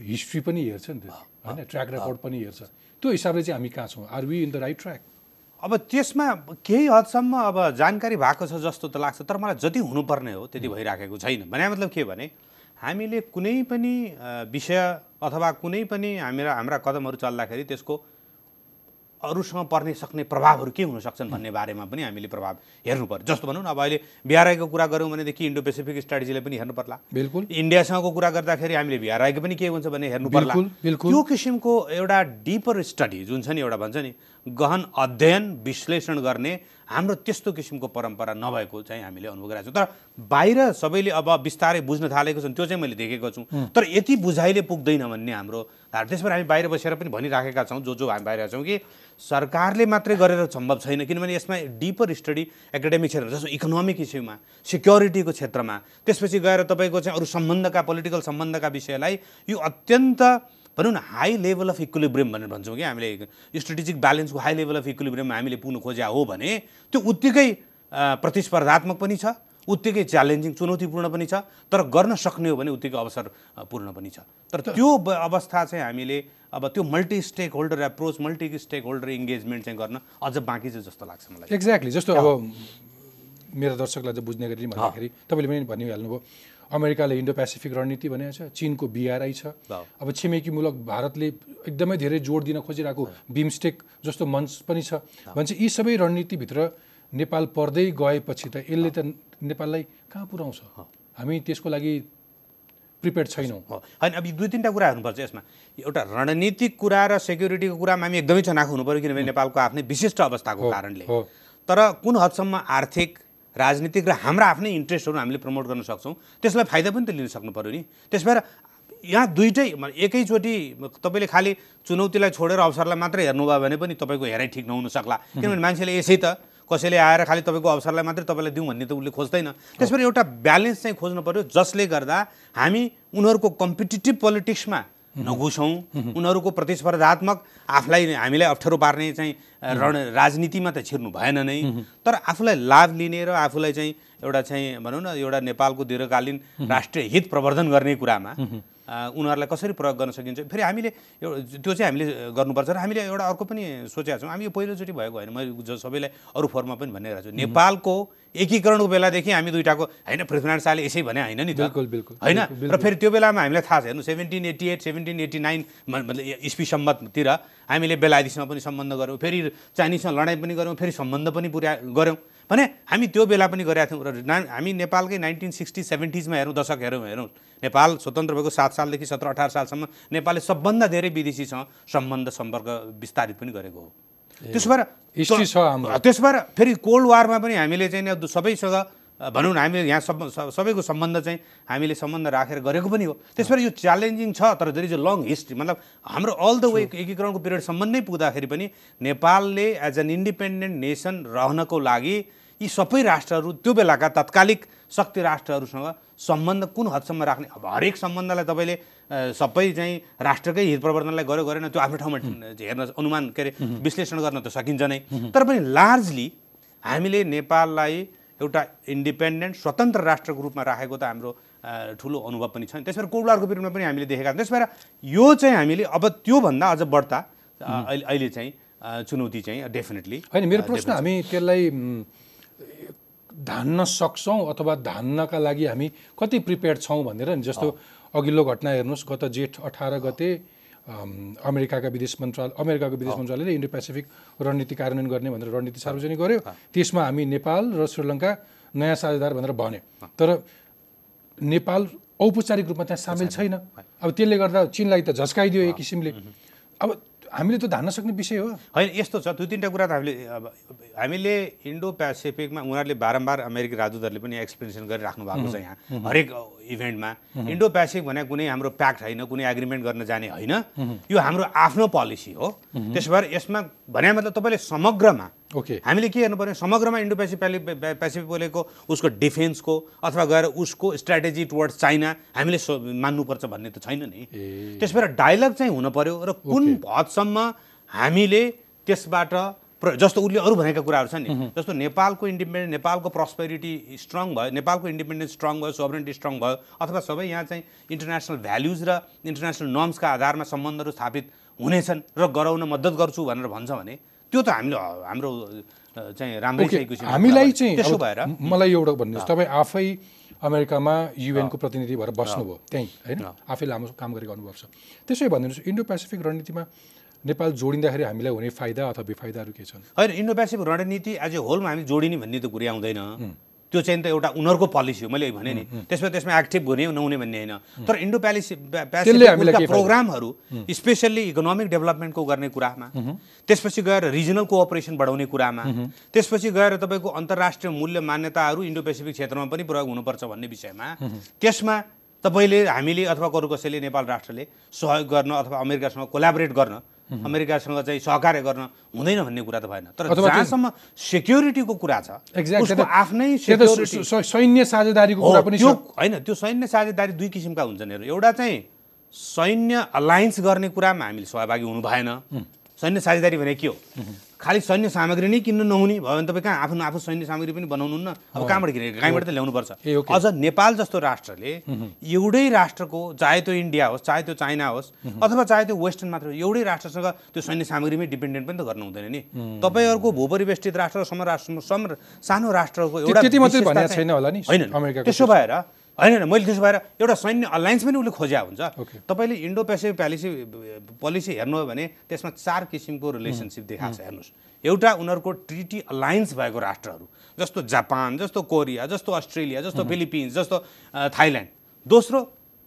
हिस्ट्री पनि हेर्छ नि त होइन? ट्र्याक रेकर्ड पनि हेर्छ। त्यो हिसाबले चाहिँ हामी कहाँ छौँ? Are we in the right track अब त्यसमा केही हदसम्म अब जानकारी भएको छ जस्तो त लाग्छ तर मलाई जति हुनुपर्ने हो त्यति भइराखेको छैन। भने मतलब के भने हामीले कुनै पनि विषय अथवा कुनै पनि हामीरा हाम्रा कदमहरू चल्दाखेरि त्यसको अरूसँग पर्ने सक्ने प्रभावहरू के हुन सक्छन् भन्ने बारेमा पनि हामीले प्रभाव हेर्नु पर्यो। जस्तो भनौँ न अब अहिले बिआरआईको कुरा गऱ्यौँ भनेदेखि इन्डो पेसिफिक स्ट्राटेजीलाई पनि हेर्नु पर्ला। बिल्कुल। इन्डियासँगको कुरा गर्दाखेरि हामीले बिआरआईको पनि के हुन्छ भने हेर्नु पर्ला। त्यो किसिमको एउटा डिपर स्टडी जुन छ नि एउटा भन्छ नि गहन अध्ययन विश्लेषण गर्ने हाम्रो त्यस्तो किसिमको परम्परा नभएको चाहिँ हामीले अनुभव गरेका छौँ। तर बाहिर सबैले अब बिस्तारै बुझ्न थालेको छन् त्यो चाहिँ मैले देखेको छु। तर यति बुझाइले पुग्दैन भन्ने हाम्रो त्यसबाट हामी बाहिर बसेर पनि भनिराखेका छौँ जो जो हामी बाहिर छौँ कि सरकारले मात्रै गरेर सम्भव छैन। किनभने यसमा डिपर स्टडी एकाडेमिक क्षेत्र जस्तो इकोनोमिक इस्युमा सिक्योरिटीको क्षेत्रमा त्यसपछि गएर तपाईँको चाहिँ अरू सम्बन्धका पोलिटिकल सम्बन्धका विषयलाई यो अत्यन्त भनौँ न हाई लेभल अफ इक्विलिब्रियम भनेर भन्छौँ कि हामीले। स्ट्रेटेजिक ब्यालेन्सको हाई लेभल अफ इक्विलिब्रियम हामीले पुग्नु खोज्या हो भने त्यो उत्तिकै प्रतिस्पर्धात्मक पनि छ उत्तिकै च्यालेन्जिङ चुनौतीपूर्ण पनि छ तर गर्न सक्ने हो भने उत्तिकै अवसरपूर्ण पनि छ। तर त्यो अवस्था चाहिँ हामीले अब त्यो multi stakeholder approach multi stakeholder engagement चाहिँ गर्न अझ बाँकी छ जस्तो लाग्छ मलाई। एक्ज्याक्टली जस्तो अब मेरो दर्शकलाई चाहिँ बुझ्ने गरी भन्दाखेरि तपाईँले पनि भनिहाल्नुभयो। अमेरिकाले इन्डो पेसिफिक रणनीति भनेको छ चिनको बिआरआई छ। अब छिमेकी मुलक भारतले एकदमै धेरै जोड दिन खोजिरहेको बिमस्टेक जस्तो मञ्च पनि छ। भन्छ यी सबै रणनीतिभित्र नेपाल पर्दै गएपछि त यसले त नेपाललाई कहाँ पुर्याउँछ हामी त्यसको लागि प्रिपेयर छैनौँ। होइन अब दुई तिनवटा कुरा हेर्नुपर्छ यसमा। एउटा रणनीतिक कुरा र सेक्युरिटीको कुरामा हामी एकदमै चनाखो हुनु पऱ्यो किनभने नेपालको आफ्नै विशिष्ट अवस्थाको कारणले। तर कुन हदसम्म आर्थिक राजनीतिक र हाम्रा आफ्नै इन्ट्रेस्टहरू हामीले प्रमोट गर्न सक्छौँ। त्यसलाई फाइदा पनि त लिन सक्नु पऱ्यो नि। त्यस भएर यहाँ दुइटै एकैचोटि तपाईँले खालि चुनौतीलाई छोडेर अवसरलाई मात्रै हेर्नुभयो भने पनि तपाईँको हेराइ ठिक नहुन सक्ला। किनभने मान्छेले यसै त कसैले आएर खालि तपाईँको अवसरलाई मात्रै तपाईँलाई दिउँ भन्ने त उसले खोज्दैन। त्यस भएर एउटा ब्यालेन्स चाहिँ खोज्नु पऱ्यो जसले गर्दा हामी उनीहरूको कम्पिटिटिभ पोलिटिक्समा नघुसौँ उनीहरूको प्रतिस्पर्धात्मक आफूलाई हामीलाई अप्ठ्यारो पार्ने चाहिँ रण राजनीतिमा त छिर्नु भएन नै। तर आफूलाई लाभ लिने र आफूलाई चाहिँ एउटा चाहिँ भनौँ न एउटा नेपालको दीर्घकालीन राष्ट्रिय हित प्रवर्धन गर्ने कुरामा उनीहरूलाई कसरी प्रयोग गर्न सकिन्छ? फेरि हामीले त्यो चाहिँ हामीले गर्नुपर्छ र हामीले एउटा अर्को पनि सोचेका छौँ। हामी यो पहिलोचोटि भएको होइन। मैले सबैलाई अरू फोरमा पनि भनिरहेको छु। नेपालको एकीकरणको बेलादेखि हामी दुइटाको होइन पृथ्वीनारायण शाहले यसै भने होइन नि बिल्कुल, बिल्कुल, होइन? र फेरि त्यो बेलामा हामीलाई थाहा छ हेर्नु seventeen eighty eight seventeen eighty nine मतलब इस्वी सम्मततिर हामीले बेलायतीसँग पनि सम्बन्ध गऱ्यौँ फेरि चाइनिजसँग लडाइँ पनि गऱ्यौँ फेरि सम्बन्ध पनि पुर्या गऱ्यौँ। भने हामी त्यो बेला पनि गरेका थियौँ र हामी नेपालकै नाइन्टिन सिक्सटी सेभेन्टिजमा हेरौँ दशक हेरौँ हेरौँ। नेपाल स्वतन्त्र भएको सात सालदेखि सत्र अठार सालसम्म नेपालले सबभन्दा धेरै विदेशीसँग सम्बन्ध सम्पर्क विस्तारित पनि गरेको हो। त्यसो भएर हिस्ट्री छ हाम्रो। त्यस भएर फेरि कोल्ड वारमा पनि हामीले चाहिँ सबैसँग भनौँ न हामी यहाँ सब सबैको सम्बन्ध चाहिँ हामीले सम्बन्ध राखेर गरेको पनि हो। त्यस भएर यो च्यालेन्जिङ छ तर there is a long history मतलब हाम्रो अल द वे एकीकरणको पिरियडसम्म नै पुग्दाखेरि पनि नेपालले एज एन इन्डिपेन्डेन्ट नेसन रहनको लागि यी सबै राष्ट्रहरू त्यो बेलाका तत्कालिक शक्ति राष्ट्रहरूसँग सम्बन्ध कुन हदसम्म राख्ने? अब हरेक सम्बन्धलाई तपाईँले सबै चाहिँ राष्ट्रकै हित प्रवर्धनलाई गर्यो गरेन त्यो आफ्नो ठाउँमा हेर्न अनुमान के अरे विश्लेषण गर्न त सकिन्छ नै। तर पनि लार्जली हामीले नेपाललाई एउटा इन्डिपेन्डेन्ट स्वतन्त्र राष्ट्रको रूपमा राखेको त हाम्रो ठुलो अनुभव पनि छ त्यस भएर कोडवारको पिरियडमा पनि हामीले देखेका छौँ। त्यस भएर यो चाहिँ हामीले अब त्योभन्दा अझ बढ्ता अहिले अहिले चाहिँ चुनौती चाहिँ डेफिनेटली होइन मेरो प्रश्न हामी त्यसलाई धान्न सक्छौँ अथवा धान्नका लागि हामी कति प्रिपेयर्ड छौँ भनेर नि जस्तो अघिल्लो घटना हेर्नुहोस् गत जेठ अठार गते अम, अमेरिकाका विदेश मन्त्रालय अमेरिकाको विदेश मन्त्रालयले इन्डो पेसिफिक रणनीति कार्यान्वयन गर्ने भनेर रणनीति सार्वजनिक गर्यो। त्यसमा हामी नेपाल र श्रीलङ्का नयाँ साझेदार भनेर भन्यो। तर नेपाल औपचारिक रूपमा त्यहाँ सामेल छैन। अब त्यसले गर्दा चिनलाई त झस्काइदियो एक किसिमले। अब हामीले त धान्न सक्ने विषय हो। होइन यस्तो छ दुई तिनवटा कुरा त हामीले अब हामीले इन्डो पेसिफिकमा उनीहरूले बारम्बार अमेरिकी राजदूतहरूले पनि एक्सप्लेनेसन गरिराख्नु भएको छ यहाँ हरेक इभेन्टमा। इन्डो पेसिफिक भने कुनै हाम्रो प्याक्ट होइन कुनै एग्रिमेन्ट गर्न जाने होइन। यो हाम्रो आफ्नो पोलिसी हो। त्यसो भएर यसमा भने मतलब तपाईँले समग्रमा ओके हामीले के हेर्नु पर्ने समग्रमा इन्डो पेसिफिक पेसिफिक बोलेको उसको डिफेन्सको अथवा गएर उसको स्ट्राटेजी टुवर्ड्स चाइना हामीले सो- मान्नुपर्छ भन्ने त छैन नि। त्यस भएर डायलग चाहिँ हुन पर्यो र कुन हदसम्म हामीले त्यसबाट प्र जस्तो उसले अरू भनेका कुराहरू छन् नि जस्तो नेपालको इन्डिपेन्डेन्ट नेपालको प्रस्पेरिटी स्ट्रङ भयो नेपालको इन्डिपेन्डेन्स स्ट्रङ भयो सोभरेन्टी स्ट्रङ भयो अथवा सबै यहाँ चाहिँ इन्टरनेसनल भ्याल्युज र इन्टरनेसनल नर्म्सका आधारमा सम्बन्धहरू स्थापित हुनेछन् र गराउन मद्दत गर्छु भनेर भन्छ भने त्यो त हामीले हाम्रो चाहिँ राम्रै हामीलाई चाहिँ। त्यसो भएर मलाई एउटा भन्नुहोस्। तपाईँ आफै अमेरिकामा युएनको प्रतिनिधि भएर बस्नुभयो त्यहीँ होइन? आफै लामो काम गरेको अनुभव छ। त्यसै भनिदिनुहोस् इन्डो पेसिफिक रणनीतिमा नेपाल जोडिँदाखेरि हामीलाई हुने फाइदा अथवा बेफाइदाहरू के छन्? होइन इन्डो पेसिफिक रणनीति एज ए होलमा हामी जोडिने भन्ने त कुरै आउँदैन। त्यो चाहिँ त एउटा उनीहरूको पोलिसी हो। मैले भने नि। त्यसमा त्यसमा एक्टिभ हुने नहुने भन्ने होइन। तर इन्डो प्यालिसी? प्रोग्रामहरू स्पेसल्ली इकोनोमिक डेभलपमेन्टको गर्ने कुरामा त्यसपछि गएर रिजनल कोअपरेसन बढाउने कुरामा त्यसपछि गएर तपाईँको अन्तर्राष्ट्रिय मूल्य मान्यताहरू इन्डो पेसिफिक क्षेत्रमा पनि प्रयोग हुनुपर्छ भन्ने विषयमा त्यसमा तपाईँले हामीले अथवा अरू कसैले नेपाल राष्ट्रले सहयोग गर्न अथवा अमेरिकासँग कोलाबोरेट गर्न अमेरिकासँग चाहिँ सहकार्य गर्न हुँदैन भन्ने कुरा त भएन। तर जहाँसम्म सेक्युरिटीको कुरा छ उसको आफ्नै सैन्य साझेदारीको कुरा पनि होइन त्यो सैन्य साझेदारी दुई किसिमका हुन्छन् हेर्नु। एउटा चाहिँ सैन्य अलायन्स गर्ने कुरामा हामीले सहभागी हुनु भएन। सैन्य साझेदारी भने के हो? खालि सैन्य सामग्री नै किन्नु नहुने भयो भने तपाईँ कहाँ आफ्नो आफू सैन्य सामग्री पनि बनाउनुहुन्न? अब कहाँबाट किने कहीँबाट त ल्याउनुपर्छ। अझ नेपाल जस्तो राष्ट्रले एउटै राष्ट्रको चाहे त्यो इन्डिया होस् चाहे त्यो चाइना होस् अथवा चाहे त्यो वेस्टर्न मात्र एउटै राष्ट्रसँग त्यो सैन्य सामग्रीमै डिपेन्डेन्ट पनि त गर्नु हुँदैन नि तपाईँहरूको भूपरिवेष्टित राष्ट्र र सम राष्ट्र सम सानो राष्ट्रको एउटा छैन त्यसो भएर होइन होइन मैले त्यसो भएर एउटा सैन्य अलायन्स पनि उसले खोज्या हुन्छ। तपाईँले इन्डो पेसिफिक पोलिसी पोलिसी हेर्नुभयो भने त्यसमा चार किसिमको रिलेसनसिप देखाएको छ हेर्नुहोस्। एउटा उनीहरूको ट्रिटी अलायन्स भएको राष्ट्रहरू जस्तो जापान जस्तो कोरिया जस्तो अस्ट्रेलिया जस्तो फिलिपिन्स जस्तो थाइल्यान्ड। दोस्रो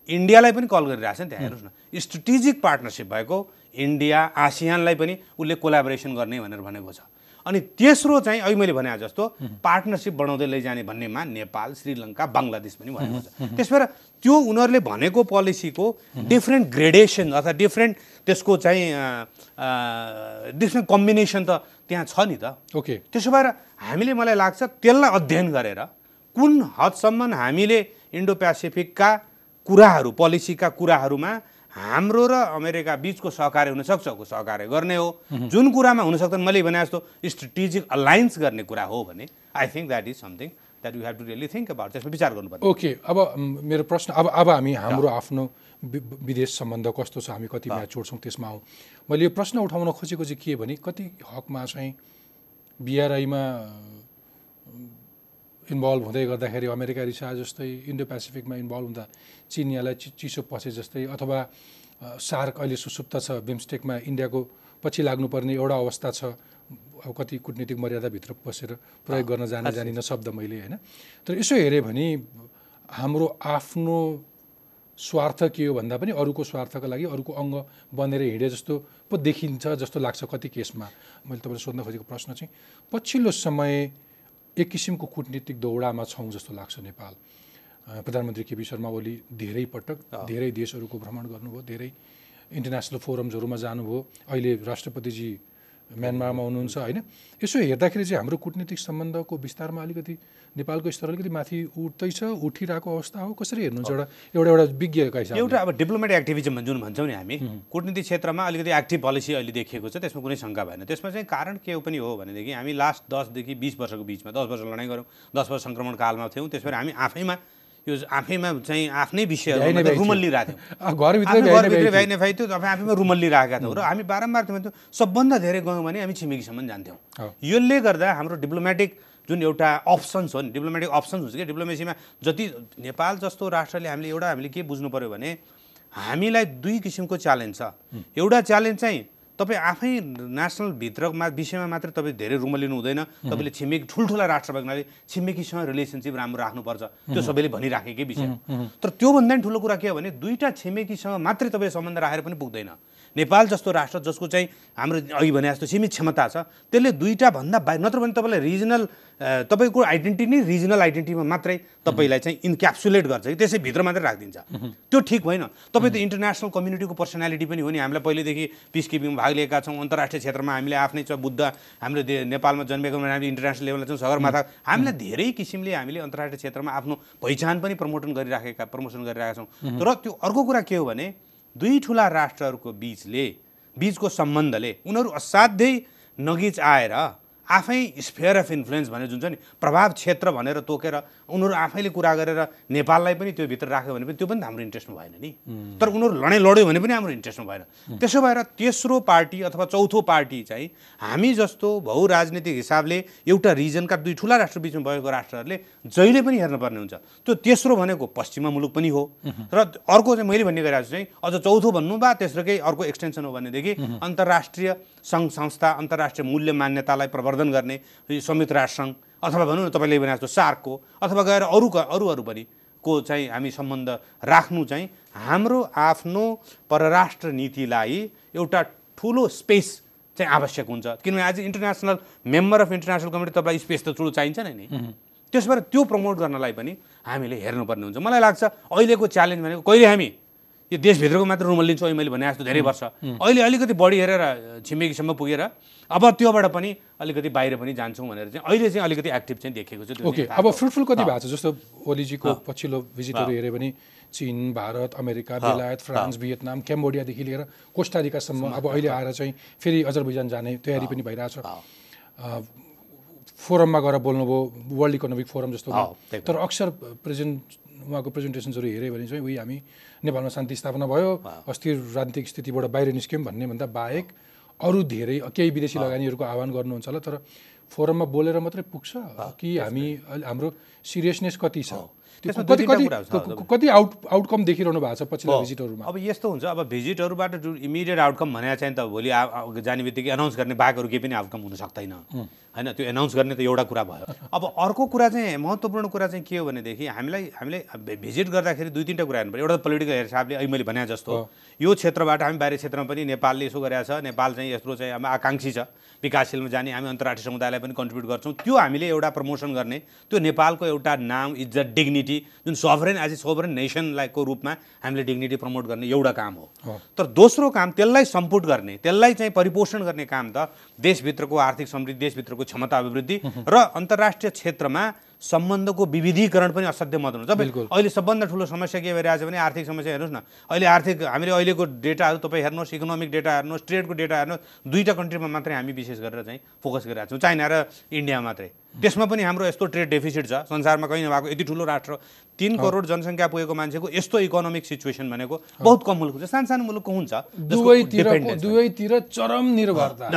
इन्डियालाई पनि कल गरिरहेको छ नि त्यहाँ हेर्नुहोस् न। स्ट्रेटेजिक पार्टनरसिप भएको इन्डिया आसियानलाई पनि उसले कोलाबोरेसन गर्ने भनेर भनेको छ। अनि तेस्रो चाहिँ अहिले मैले भने जस्तो पार्टनरसिप बढाउँदै लैजाने भन्नेमा नेपाल श्रीलङ्का बङ्गलादेश पनि भनेको छ। त्यस भएर त्यो उनीहरूले भनेको पोलिसीको डिफ्रेन्ट ग्रेडेसन अथवा डिफ्रेन्ट त्यसको चाहिँ डिफ्रेन्ट कम्बिनेसन त त्यहाँ छ नि त। ओके। त्यसो भएर हामीले मलाई लाग्छ त्यसलाई अध्ययन गरेर कुन हदसम्म हामीले इन्डो पेसिफिकका कुराहरू पोलिसीका कुराहरूमा हाम्रो र अमेरिका बिचको सहकार्य हुनसक्छ को सहकार्य गर्ने हो? जुन कुरामा हुन सक्दैन मैले भने जस्तो स्ट्रेटेजिक अलायन्स गर्ने कुरा हो भने I think that is something that you have to really think about त्यसमा विचार गर्नुपर्छ ओके अब मेरो प्रश्न अब अब हामी हाम्रो आफ्नो विदेश सम्बन्ध कस्तो छ हामी कति म्याचोड छौँ त्यसमा आउँ मैले यो प्रश्न उठाउन खोजेको चाहिँ के भने कति हकमा चाहिँ बिआरआईमा इन्भल्भ हुँदै गर्दाखेरि अमेरिका रिसा जस्तै इन्डो पेसिफिकमा इन्भल्भ हुँदा चिनियालाई चि चिसो पसे जस्तै अथवा सार्क अहिले सुसुप्त छ बिमस्टेकमा इन्डियाको पछि लाग्नुपर्ने एउटा अवस्था छ अब कति कुटनीतिक मर्यादाभित्र बसेर प्रयोग गर्न जाने जानिन शब्द मैले होइन? तर यसो हेऱ्यो भने हाम्रो आफ्नो स्वार्थ के हो भन्दा पनि अरूको स्वार्थका लागि अरूको अङ्ग बनेर हिँडे जस्तो पो देखिन्छ जस्तो लाग्छ कति केसमा। मैले तपाईँलाई सोध्न खोजेको प्रश्न चाहिँ पछिल्लो समय एक किसिमको कुटनीतिक दौडामा छौँ जस्तो लाग्छ नेपाल। प्रधानमन्त्री केपी शर्मा ओली धेरै पटक धेरै देशहरूको भ्रमण गर्नुभयो धेरै इन्टरनेसनल फोरम्सहरूमा जानुभयो। अहिले राष्ट्रपतिजी म्यानमारमा हुनुहुन्छ होइन? यसो हेर्दाखेरि चाहिँ हाम्रो कुटनीतिक सम्बन्धको विस्तारमा अलिकति नेपालको स्तर अलिकति माथि उठ्दैछ उठिरहेको अवस्था हो। कसरी हेर्नुहुन्छ एउटा एउटा एउटा विज्ञका हिसाबले एउटा अब डिप्लोमेटिक एक्टिभिजम जुन भन्छौँ नि हामी। कुटनीति क्षेत्रमा अलिकति एक्टिभ पोलिसी अहिले देखिएको छ त्यसमा कुनै शङ्का भएन। त्यसमा चाहिँ कारण के पनि हो भनेदेखि हामी लास्ट दसदेखि बिस वर्षको बिचमा दस वर्ष लडाइँ गऱ्यौँ दस वर्ष सङ्क्रमण कालमा थियौँ त्यसबाट हामी आफैमा यो आफैमा चाहिँ आफ्नै विषयहरू थियो। थियौँ घरभित्रै भ्याइ थियो तपाईँ आफैमा रुमल लिइरहेका थियौँ। र हामी बारम्बार भन्थ्यौँ सबभन्दा धेरै गयौँ भने हामी छिमेकीसम्म जान्थ्यौँ। यसले गर्दा हाम्रो डिप्लोमेटिक जुन एउटा अप्सन्स हो नि डिप्लोमेटिक अप्सन्स हुन्छ कि डिप्लोमेसीमा जति नेपाल जस्तो राष्ट्रले हामीले एउटा हामीले के बुझ्नु पऱ्यो भने हामीलाई दुई किसिमको च्यालेन्ज छ। एउटा च्यालेन्ज चाहिँ तपाईँ आफै नेसनल भित्रमा विषयमा मात्र तपाईँ धेरै रुमलिनु हुँदैन। तपाईँले छिमेकी ठुल्ठुला राष्ट्र भएको हुनाले छिमेकीसँग रिलेसनसिप राम्रो राख्नुपर्छ। त्यो सबैले भनिराखेकै विषय। तर त्योभन्दा पनि ठुलो कुरा के हो भने दुईवटा छिमेकीसँग मात्रै तपाईँले सम्बन्ध राखेर पनि पुग्दैन। नेपाल जस्तो राष्ट्र जसको चाहिँ हाम्रो अघि भने जस्तो सीमित क्षमता छ त्यसले दुईवटा भन्दा बाहिर नत्र भने तपाईँलाई रिजनल तपाईँको आइडेन्टिटी नै रिजनल आइडेन्टिटीमा मात्रै तपाईँलाई चाहिँ इन्क्याप्सुलेट गर्छ कि त्यसै भित्र मात्रै राखिदिन्छ। त्यो ठिक होइन। तपाईँ त इन्टरनेसनल कम्युनिटीको पर्सनालिटी पनि हो नि। हामीलाई पहिलेदेखि पिस किपिङमा भाग लिएका छौँ अन्तर्राष्ट्रिय क्षेत्रमा हामीले आफ्नै छ बुद्ध हाम्रो नेपालमा जन्मेको हामीले इन्टरनेसनल लेभलमा छौँ सगरमाथा। हामीलाई धेरै किसिमले हामीले अन्तर्राष्ट्रिय क्षेत्रमा आफ्नो पहिचान पनि प्रमोटन गरिराखेका प्रमोसन गरिरहेका छौँ। तर त्यो अर्को कुरा के हो भने दुई ठुला राष्ट्रहरूको बिचले बिचको सम्बन्धले उनीहरू असाध्यै नगिच आएर आफै स्फेयर अफ इन्फ्लुएन्स भनेर जुन छ नि प्रभाव क्षेत्र भनेर तोकेर उनीहरू आफैले कुरा गरेर नेपाललाई पनि त्यो भित्र राख्यो भने पनि त्यो पनि त हाम्रो इन्ट्रेस्टमा भएन नि। तर उनीहरू लडाइँ लड्यो भने पनि हाम्रो इन्ट्रेस्टमा भएन। त्यसो भएर तेस्रो पार्टी अथवा चौथो पार्टी चाहिँ हामी जस्तो बहुराजनीतिक हिसाबले एउटा रिजनका दुई ठुला राष्ट्र बिचमा भएको राष्ट्रहरूले जहिले पनि हेर्नुपर्ने हुन्छ। त्यो तेस्रो भनेको पश्चिमा मुलुक पनि हो। र अर्को चाहिँ मैले भन्ने गरिरहेको छु चाहिँ अझ चौथो भन्नु बा तेस्रोकै अर्को एक्सटेन्सन हो भनेदेखि अन्तर्राष्ट्रिय सङ्घ संस्था अन्तर्राष्ट्रिय मूल्य मान्यतालाई प्रवर्धन गर्ने यो संयुक्त राष्ट्र सङ्घ अथवा भनौँ न तपाईँले भने जस्तो सार्कको अथवा गएर अरू अरू अरू पनि को चाहिँ हामी सम्बन्ध राख्नु चाहिँ हाम्रो आफ्नो परराष्ट्र नीतिलाई एउटा ठुलो स्पेस चाहिँ आवश्यक हुन्छ। किनभने आज international member of international committee तपाईँलाई स्पेस त ठुलो चाहिन्छ नै नि। त्यस भएर त्यो प्रमोट गर्नलाई पनि हामीले हेर्नुपर्ने हुन्छ। मलाई लाग्छ अहिलेको च्यालेन्ज भनेको कहिले हामी यो देशभित्रको मात्र रुमल लिन्छौँ अहिले मैले भने जस्तो धेरै वर्ष। अहिले अलिकति बढी हेरेर छिमेकीसम्म पुगेर अब त्योबाट पनि अलिकति बाहिर पनि जान्छौँ भनेर चाहिँ अहिले चाहिँ अलिकति एक्टिभ चाहिँ देखेको छ ओके अब फ्रुटफुल कति भएको छ जस्तो ओलीजीको पछिल्लो भिजिटहरू हेऱ्यो भने Chin Bharat America Belayat France Vietnam क्याम्बोडियादेखि लिएर कोस्टारिकासम्म अब अहिले आएर चाहिँ फेरि अजरबैजान जाने तयारी पनि भइरहेछ। फोरममा गएर बोल्नुभयो वर्ल्ड इकोनोमिक फोरम जस्तो तर अक्सर प्रेजेन्ट उहाँको प्रेजेन्टेसन्सहरू हेऱ्यो भने चाहिँ उही हामी नेपालमा शान्ति स्थापना भयो अस्थिर राजनीतिक स्थितिबाट बाहिर निस्क्यौँ भन्ने भन्दा बाहेक अरू धेरै केही विदेशी लगानीहरूको आह्वान गर्नुहुन्छ होला तर फोरममा बोलेर मात्रै पुग्छ कि हामी हाम्रो सिरियसनेस कति छ? कति कति कति आउट आउटकम देखिरहनु भएको छ पछिल्लो। भिजिटहरूमा अब यस्तो हुन्छ अब भिजिटहरूबाट जुन इमिडिएट आउटकम भने चाहिँ त भोलि जाने बित्तिकै एनाउन्स गर्ने बाहेकहरू केही पनि आउटकम हुन सक्दैन। होइन त्यो एनाउन्स गर्ने त एउटा कुरा भयो। अब अर्को कुरा चाहिँ महत्त्वपूर्ण कुरा चाहिँ के हो भनेदेखि हामीलाई हामीले भिजिट गर्दाखेरि दुई तिनवटा कुरा हेर्नु पऱ्यो एउटा त पोलिटिकल हिसाबले अहिले मैले भने जस्तो यो क्षेत्रबाट हामी बाहिर क्षेत्रमा पनि नेपालले यसो गरेको छ नेपाल चाहिँ यत्रो चाहिँ अब आकाङ्क्षी छ। विकासशीलमा जाने हामी अन्तर्राष्ट्रिय समुदायलाई पनि कन्ट्रिब्युट गर्छौँ। त्यो हामीले एउटा प्रमोसन गर्ने त्यो नेपालको एउटा नाम इज्जत डिग्निटी जुन सभरेन एज ए सोभरेन नेसनलाई को रूपमा हामीले डिग्निटी प्रमोट गर्ने एउटा काम हो। तर दोस्रो काम त्यसलाई सम्पुट गर्ने त्यसलाई चाहिँ परिपोषण गर्ने काम त देशभित्रको आर्थिक समृद्धि देशभित्रको क्षमता अभिवृद्धि र अन्तर्राष्ट्रिय क्षेत्रमा सम्बन्धको विविधीकरण पनि असाध्य महत्त्व हुन्छ तपाईँ अहिले सबभन्दा ठुलो समस्या के भइरहेछ भने आर्थिक समस्या हेर्नुहोस् न। अहिले आर्थिक हामीले अहिलेको डेटाहरू तपाईँ हेर्नुहोस् इकोनोमिक डेटा हेर्नुहोस् ट्रेडको डेटा हेर्नुहोस् दुईवटा कन्ट्रीमा मात्रै हामी विशेष गरेर चाहिँ फोकस गरिरहेको छौँ। चाइना र इन्डिया मात्रै। त्यसमा पनि हाम्रो यस्तो ट्रेड डेफिसिट छ। संसारमा कहीँ नभएको यति ठुलो राष्ट्र तिन करोड जनसङ्ख्या पुगेको मान्छेको यस्तो इकोनोमिक सिचुएसन भनेको बहुत कम मुलुक हुन्छ सानो सानो मुलुक हुन्छ। दुवैतिर चरम निर्भरता।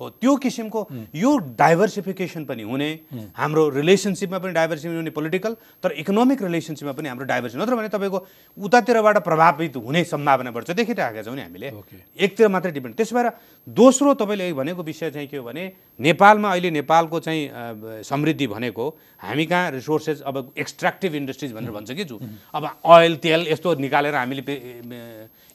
हो। त्यो किसिमको यो डाइभर्सिफिकेसन पनि हुने हाम्रो रिलेसनसिपमा पनि डाइभर्सिफिकेसन हुने पोलिटिकल तर इकोनोमिक रिलेसनसिपमा पनि हाम्रो डाइभर्सिटी नत्र भने तपाईँको उतातिरबाट प्रभावित हुने सम्भावना बढ्छ। देखिरहेका छौँ नि हामीले। एकतिर मात्रै डिपेन्ड त्यसो भएर दोस्रो तपाईँले भनेको विषय चाहिँ के हो भने नेपालमा अहिले नेपालको चाहिँ समृद्धि भनेको हामी कहाँ रिसोर्सेस अब एक्सट्र्याक्टिभ इन्डस्ट्रिज भनेर भन्छ कि जु। अब ओइल तेल यस्तो निकालेर हामीले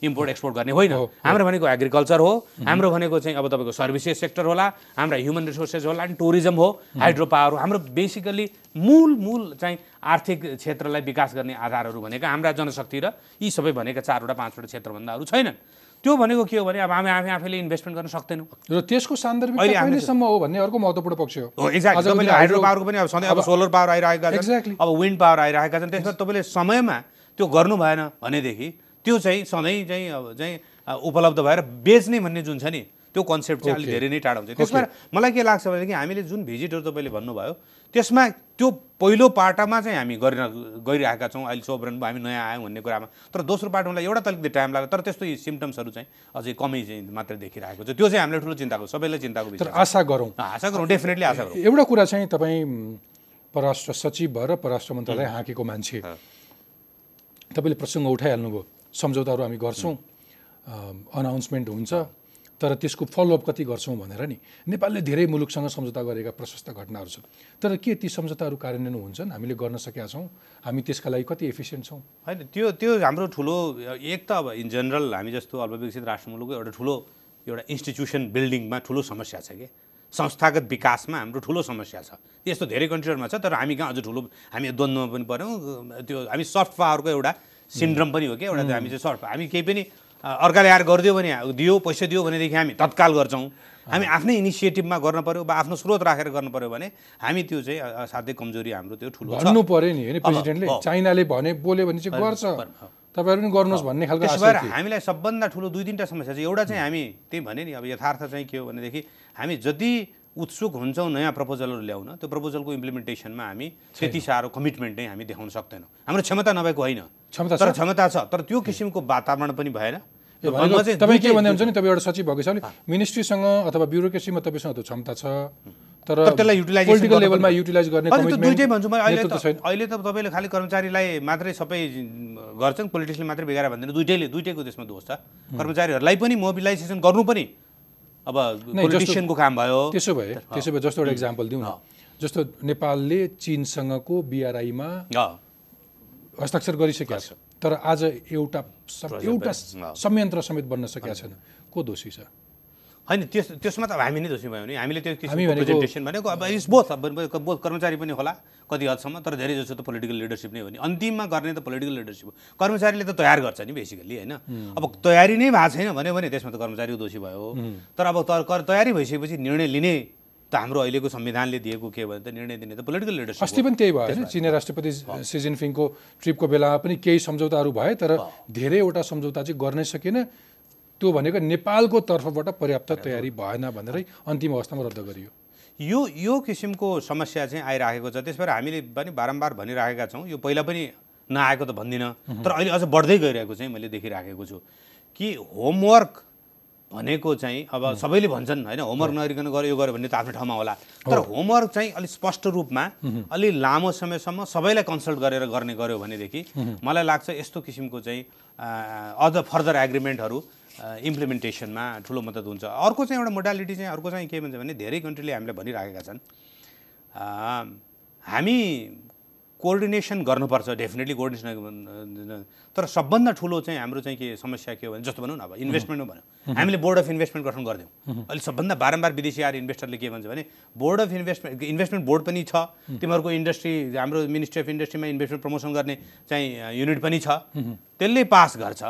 इम्पोर्ट एक्सपोर्ट गर्ने होइन। हाम्रो भनेको एग्रिकल्चर हो। हाम्रो भनेको चाहिँ अब तपाईँको सर्भिसेस सेक्टर होला हाम्रा ह्युमन रिसोर्सेस होला अनि टुरिज्म हो हाइड्रो पावर हो। हाम्रो बेसिकली मूल मूल चाहिँ आर्थिक क्षेत्रलाई विकास गर्ने आधारहरू भनेको हाम्रा जनशक्ति र यी सबै भनेका चारवटा पाँचवटा क्षेत्रभन्दा अरू छैनन्। त्यो भनेको के हो भने अब हामी आफै आफैले इन्भेस्टमेन्ट गर्न सक्दैनौँ। र त्यसको कहिलेसम्म हो भन्ने अर्को महत्त्वपूर्ण पक्ष हो। हो एक्ज्याक्ट आजको तपाईँले हाइड्रो पावरको पनि अब सधैँ अब सोलर पावर आइरहेका छन् Exactly. अब विन्ड पावर आइरहेका छन् त्यसमा तपाईँले समयमा त्यो गर्नु भएन भनेदेखि त्यो चाहिँ सधैँ चाहिँ अब चाहिँ उपलब्ध भएर बेच्ने भन्ने जुन छ नि त्यो कन्सेप्ट चाहिँ अलिक. धेरै नै टाढा हुन्छ। त्यस भएर मलाई के लाग्छ भनेदेखि हामीले जुन भिजिटहरू तपाईँले भन्नुभयो त्यसमा त्यो पहिलो पाटामा चाहिँ हामी गरेर गइरहेका छौँ। अहिले सोभरेन हामी नयाँ आयौँ भन्ने कुरामा। तर दोस्रो पाटोलाई एउटा त अलिकति टाइम लाग्यो। तर त्यस्तो सिम्टम्सहरू चाहिँ अझै कमै चाहिँ मात्रै देखिरहेको छ। त्यो चाहिँ हामीलाई ठुलो चिन्ताको सबैलाई चिन्ताको तर विषय। आशा गरौँ। आशा गरौँ डेफिनेटली आशा गरौँ। एउटा कुरा चाहिँ तपाईँ परराष्ट्र सचिव भएर परराष्ट्र मन्त्रालय हाँकेको मान्छे। तपाईँले प्रसङ्ग उठाइहाल्नुभयो। सम्झौताहरू हामी गर्छौँ। अनाउन्समेन्ट हुन्छ। तर त्यसको फलोअप कति गर्छौँ भनेर नि नेपालले धेरै मुलुकसँग सम्झौता गरेका प्रशस्त घटनाहरू छन्। तर के ती सम्झौताहरू कार्यान्वयन हुन्छन्? हामीले गर्न सकेका छौँ। हामी त्यसका लागि कति एफिसियन्ट छौँ? होइन त्यो त्यो हाम्रो ठुलो एक त अब इन जेनरल हामी जस्तो अल्पविकसित राष्ट्र मुलुकको एउटा ठुलो एउटा इन्स्टिट्युसन बिल्डिङमा ठुलो समस्या छ कि? संस्थागत विकासमा हाम्रो ठुलो समस्या छ। यस्तो धेरै कन्ट्रीहरूमा छ तर हामी कहाँ अझ ठुलो हामी द्वन्द्वमा पनि पऱ्यौँ। त्यो हामी सफ्ट पावरको एउटा सिन्ड्रम पनि हो कि? एउटा हामी चाहिँ सफ्ट हामी केही पनि अर्काले आएर गरिदियो भने दियो पैसा दियो भनेदेखि हामी तत्काल गर्छौँ। हामी आफ्नै इनिसिएटिभमा गर्न पऱ्यो वा आफ्नो स्रोत राखेर गर्नु पऱ्यो भने हामी त्यो चाहिँ अ, असाध्यै कमजोरी हाम्रो त्यो ठुलो भन्नु पऱ्यो नि होइन प्रेसिडेन्टले। चाइनाले भने बोल्यो भने चाहिँ गर्छ। तपाईँहरू पनि गर्नुहोस् भन्ने खालको त्यसो भएर। हामीलाई सबभन्दा ठुलो दुई तिनवटा समस्या छ एउटा चाहिँ हामी त्यही भने नि अब यथार्थ चाहिँ के हो भनेदेखि हामी जति उत्सुक हुन्छौँ नयाँ प्रपोजलहरू ल्याउन त्यो प्रपोजलको इम्प्लिमेन्टेसनमा हामी त्यति साह्रो कमिटमेन्ट नै हामी देखाउन सक्दैनौँ। हाम्रो क्षमता नभएको होइन। क्षमता तर? क्षमता छ। तर त्यो किसिमको वातावरण पनि भएन। म तपाईँ के भन्दै हुन्छ नि तपाईँ एउटा सचिव भएको छ भने मिनिस्ट्रीसँग अथवा ब्युरोक्रेसीमा तपाईँसँग त्यो क्षमता छ। तर त्यसलाई युटिलाइजेसन पोलिटिकल लेभलमा युटिलाइज गर्ने त दुइटै भन्छु मैले अहिले त छैन। अहिले त तपाईँले खालि कर्मचारीलाई मात्रै सबै गर्छन् पोलिटिक्सले मात्रै बिगाएर भन्दैन। दुइटैले दुइटैको त्यसमा दोष छ। कर्मचारीहरूलाई पनि मोबिलाइजेसन गर्नु पनि अब पोलिटिसियनको काम भयो। त्यसो भए त्यसो भए जस्तो एउटा इक्जाम्पल दिउँ न। जस्तो नेपालले चिनसँगको बिआरआईमा हस्ताक्षर गरिसकेका छ तर आज एउटा एउटा। संयन्त्र समेत बन्न सकेका छैन। को दोषी छ? होइन त्यस त्यसमा त अब हामी नै दोषी भयौँ नि। हामीले त्यो प्रेजेन्टेसन भनेको अब इज बोथ बोथ कर्मचारी पनि होला कति हदसम्म तर धेरै जसो त पोलिटिकल लिडरसिप नै हो नि। अन्तिममा गर्ने त पोलिटिकल लिडरसिप हो। कर्मचारीले त तयार गर्छ नि बेसिकली होइन? अब तयारी नै भएको छैन भन्यो भने त्यसमा त कर्मचारी दोषी भयो। तर अब तयारी भइसकेपछि निर्णय लिने त हाम्रो अहिलेको संविधानले दिएको के भने त निर्णय दिने त पोलिटिकल लिडरसिप अस्ति पनि त्यही भयो होइन? चिनिया राष्ट्रपति सी जिनपिङको ट्रिपको बेलामा पनि केही सम्झौताहरू भए तर धेरैवटा सम्झौता चाहिँ गर्नै सकेन। त्यो भनेको नेपालको तर्फबाट पर्याप्त तयारी भएन भनेरै अन्तिम अवस्थामा रद्द गरियो। यो यो किसिमको समस्या चाहिँ आइराखेको छ। त्यस भएर हामीले पनि बारम्बार भनिराखेका छौँ। यो पहिला पनि नआएको त भन्दिनँ। तर अहिले अझ बढ्दै गइरहेको चाहिँ मैले देखिराखेको छु कि होमवर्क भनेको चाहिँ अब सबैले भन्छन् होइन होमवर्क नगरिकन गऱ्यो यो गऱ्यो भन्ने त आफ्नो ठाउँमा होला। तर होमवर्क चाहिँ अलिक स्पष्ट रूपमा अलि लामो समयसम्म सबैलाई कन्सल्ट गरेर गर्ने गऱ्यो भनेदेखि मलाई लाग्छ यस्तो किसिमको चाहिँ अझ फर्दर एग्रिमेन्टहरू इम्प्लिमेन्टेसनमा ठुलो मद्दत हुन्छ। अर्को चाहिँ एउटा मोडालिटी चाहिँ अर्को चाहिँ के भन्छ भने धेरै कन्ट्रीले हामीलाई भनिराखेका छन्। हामी कोअर्डिनेसन गर्नुपर्छ डेफिनेटली कोअर्डिनेसन तर सबभन्दा ठुलो चाहिँ हाम्रो चाहिँ के समस्या के हो भने जस्तो भनौँ न अब इन्भेस्टमेन्टमा भनौँ। हामीले बोर्ड अफ इन्भेस्टमेन्ट गठन गरिदिउँ अहिले सबभन्दा बारम्बार विदेशी आएर इन्भेस्टरले के भन्छ भने board of investment investment board पनि छ। तिमीहरूको इन्डस्ट्री हाम्रो मिनिस्ट्री अफ इन्डस्ट्रीमा इन्भेस्टमेन्ट प्रमोसन गर्ने चाहिँ युनिट पनि छ। त्यसले पास गर्छ।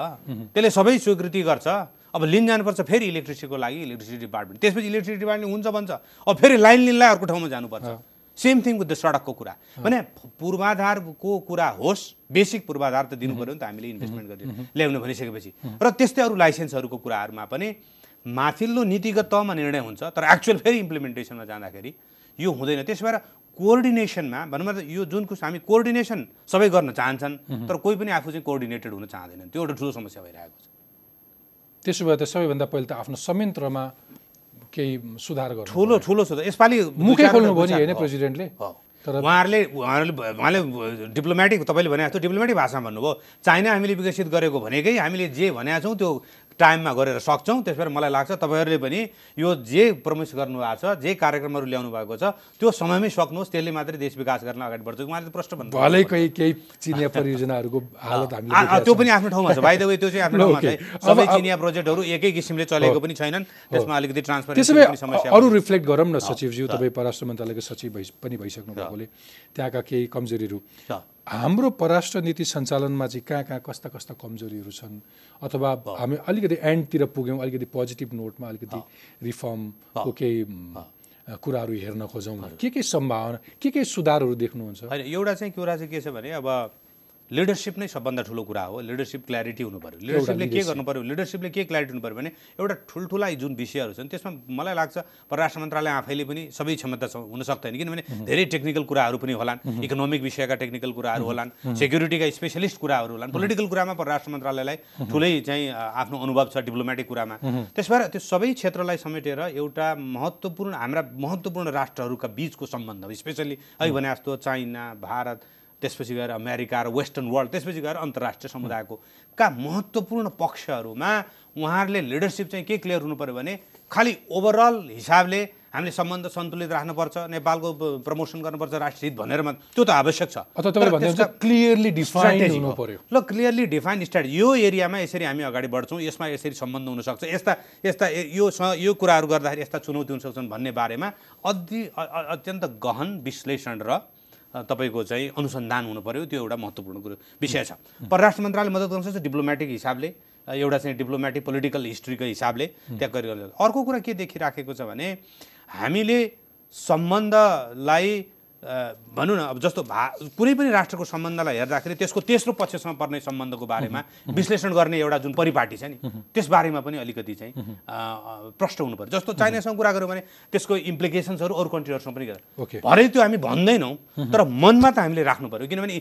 त्यसले सबै स्वीकृति गर्छ। अब लिन जानुपर्छ फेरि इलेक्ट्रिसिटीको लागि इलेक्ट्रिसिटी डिपार्टमेन्ट त्यसपछि इलेक्ट्रिसिटी डिपार्टमेन्ट हुन्छ भन्छ। अब फेरि लाइन लिनलाई अर्को ठाउँमा जानुपर्छ। सेम थिङ विथ द सडकको कुरा भने पूर्वाधारको कुरा होस् बेसिक पूर्वाधार त दिनु पऱ्यो नि त हामीले इन्भेस्टमेन्ट गरेर ल्याउनु भनिसकेपछि र त्यस्तै अरू लाइसेन्सहरूको कुराहरूमा पनि माथिल्लो नीतिगत तहमा निर्णय हुन्छ तर एक्चुअल फेरि इम्प्लिमेन्टेसनमा जाँदाखेरि यो हुँदैन। त्यसो भएर कोअर्डिनेसनमा भनौँ न त यो जुन कुछ हामी कोअर्डिनेसन सबै गर्न चाहन्छन् तर कोही पनि आफू चाहिँ कोअर्डिनेटेड हुन चाहँदैनन्। त्यो एउटा ठुलो समस्या भइरहेको छ। त्यसो भए त सबैभन्दा पहिले त आफ्नो संयन्त्रमा केही सुधार गर्नु ठुलो ठुलो छ त यसपालि मुखै खोल्नु भयो नि होइन। प्रेसिडेन्टले। तर उहाँहरूले उहाँहरूले उहाँले डिप्लोमेटिक तपाईँले भने जस्तो डिप्लोमेटिक भाषामा भन्नुभयो चाइना हामीले विकसित गरेको भनेकै हामीले जे भनेका छौँ त्यो टाइममा गरेर सक्छौँ। त्यस भएर मलाई लाग्छ तपाईँहरूले पनि यो जे प्रमिस गर्नुभएको छ जे कार्यक्रमहरू ल्याउनु भएको छ त्यो समयमै सक्नुहोस्। त्यसले मात्रै देश विकास गर्न अगाडि बढ्छ। उहाँले प्रश्न भन्नु भलै केही केही चिनिया परियोजनाहरूको हालत हामीले त्यो। पनि आफ्नो ठाउँमा छ। बाई द वे त्यो चाहिँ आफ्नो <laughs> ठाउँमा. छ। सबै चिनिया प्रोजेक्टहरू एकै किसिमले चलेको पनि छैनन्। त्यसमा अलिकति पनि समस्या अरू रिफ्लेक्ट गरौँ न सचिवज्यू। तपाईँ परराष्ट्र मन्त्रालयको सचिव भइ पनि भइसक्नु भएकोले त्यहाँका केही कमजोरीहरू। हाम्रो परराष्ट्र नीति सञ्चालनमा चाहिँ कहाँ कहाँ कस्ता कस्ता कमजोरीहरू छन्? अथवा हामी अलिकति एन्डतिर पुग्यौँ अलिकति पोजिटिभ नोटमा अलिकति रिफर्मको केही कुराहरू हेर्न खोजौँ। के के सम्भावना के के सुधारहरू देख्नुहुन्छ? होइन एउटा चाहिँ कुरा चाहिँ के छ भने अब लिडरसिप नै सबभन्दा ठुलो कुरा हो। लिडरसिप क्ल्यारिटी हुनु पऱ्यो। लिडरसिपले के गर्नु पऱ्यो? लिडरसिपले के क्ल्यारिटी हुनु पऱ्यो भने एउटा ठुल्ठुला जुन विषयहरू छन् त्यसमा मलाई लाग्छ परराष्ट्र मन्त्रालय आफैले पनि सबै क्षमता छ- हुन सक्दैन। किनभने धेरै टेक्निकल कुराहरू पनि होलान् इकोनोमिक विषयका टेक्निकल कुराहरू होलान् सेक्युरिटीका स्पेसलिस्ट कुराहरू होलान्। पोलिटिकल कुरामा परराष्ट्र मन्त्रालयलाई ठुलै चाहिँ आफ्नो अनुभव छ डिप्लोमेटिक कुरामा। त्यस भएर त्यो सबै क्षेत्रलाई समेटेर एउटा महत्त्वपूर्ण हाम्रा महत्त्वपूर्ण राष्ट्रहरूका बिचको सम्बन्ध स्पेसल्ली अहिले भने जस्तो चाइना भारत त्यसपछि गएर अमेरिका र वेस्टर्न वर्ल्ड त्यसपछि गएर अन्तर्राष्ट्रिय समुदायको का महत्त्वपूर्ण पक्षहरूमा उहाँहरूले लिडरसिप चाहिँ के क्लियर हुनु पऱ्यो भने खालि ओभरअल हिसाबले हामीले सम्बन्ध सन्तुलित राख्नुपर्छ नेपालको प्रमोसन गर्नुपर्छ राष्ट्रिय हित भनेर त्यो त आवश्यक छ। क्लियरली। पर्यो। ल क्लियरली डिफाइन स्ट्राटेजी यो एरियामा यसरी हामी अगाडि बढ्छौँ यसमा यसरी सम्बन्ध हुनसक्छ। यस्ता यस्ता यो यो कुराहरू गर्दाखेरि यस्ता चुनौती हुन सक्छन् भन्ने बारेमा अति अत्यन्त गहन विश्लेषण र तपाईँको चाहिँ अनुसन्धान हुनु पर्यो त्यो एउटा महत्त्वपूर्ण कुरो विषय छ। परराष्ट्र मन्त्रालय मद्दत गर्न सक्छ डिप्लोमेटिक हिसाबले एउटा चाहिँ डिप्लोमेटिक पोलिटिकल हिस्ट्रीको हिसाबले त्यहाँ गरिरहन्छ अर्को कुरा के देखिराखेको छ भने हामीले सम्बन्धलाई भनौँ न अब जस्तो भा कुनै पनि राष्ट्रको सम्बन्धलाई हेर्दाखेरि त्यसको तेस्रो पक्षसँग पर्ने सम्बन्धको बारेमा विश्लेषण गर्ने एउटा जुन परिपाटी छ नि त्यसबारेमा पनि अलिकति चाहिँ प्रष्ट हुनु पर्यो। जस्तो चाइनासँग कुरा गऱ्यौँ भने त्यसको इम्प्लिकेसन्सहरू अरू कन्ट्रीहरूसँग पनि Okay. भरे त्यो हामी भन्दैनौँ तर मनमा त हामीले राख्नु पऱ्यो किनभने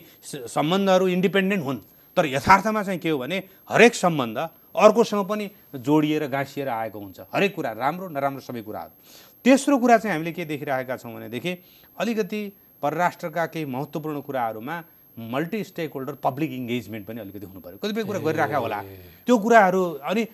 सम्बन्धहरू इन्डिपेन्डेन्ट हुन्। तर यथार्थमा चाहिँ के हो भने हरेक सम्बन्ध अर्कोसँग पनि जोडिएर गाँसिएर आएको हुन्छ। हरेक कुरा राम्रो नराम्रो सबै कुराहरू। तेस्रो कुरा चाहिँ हामीले के देखिरहेका छौँ भनेदेखि अलिकति परराष्ट्रका केही महत्त्वपूर्ण कुराहरूमा multi stakeholder public engagement पनि अलिकति हुनु पऱ्यो कतिपय कुरा गरिराखेका होला। त्यो कुराहरू अनि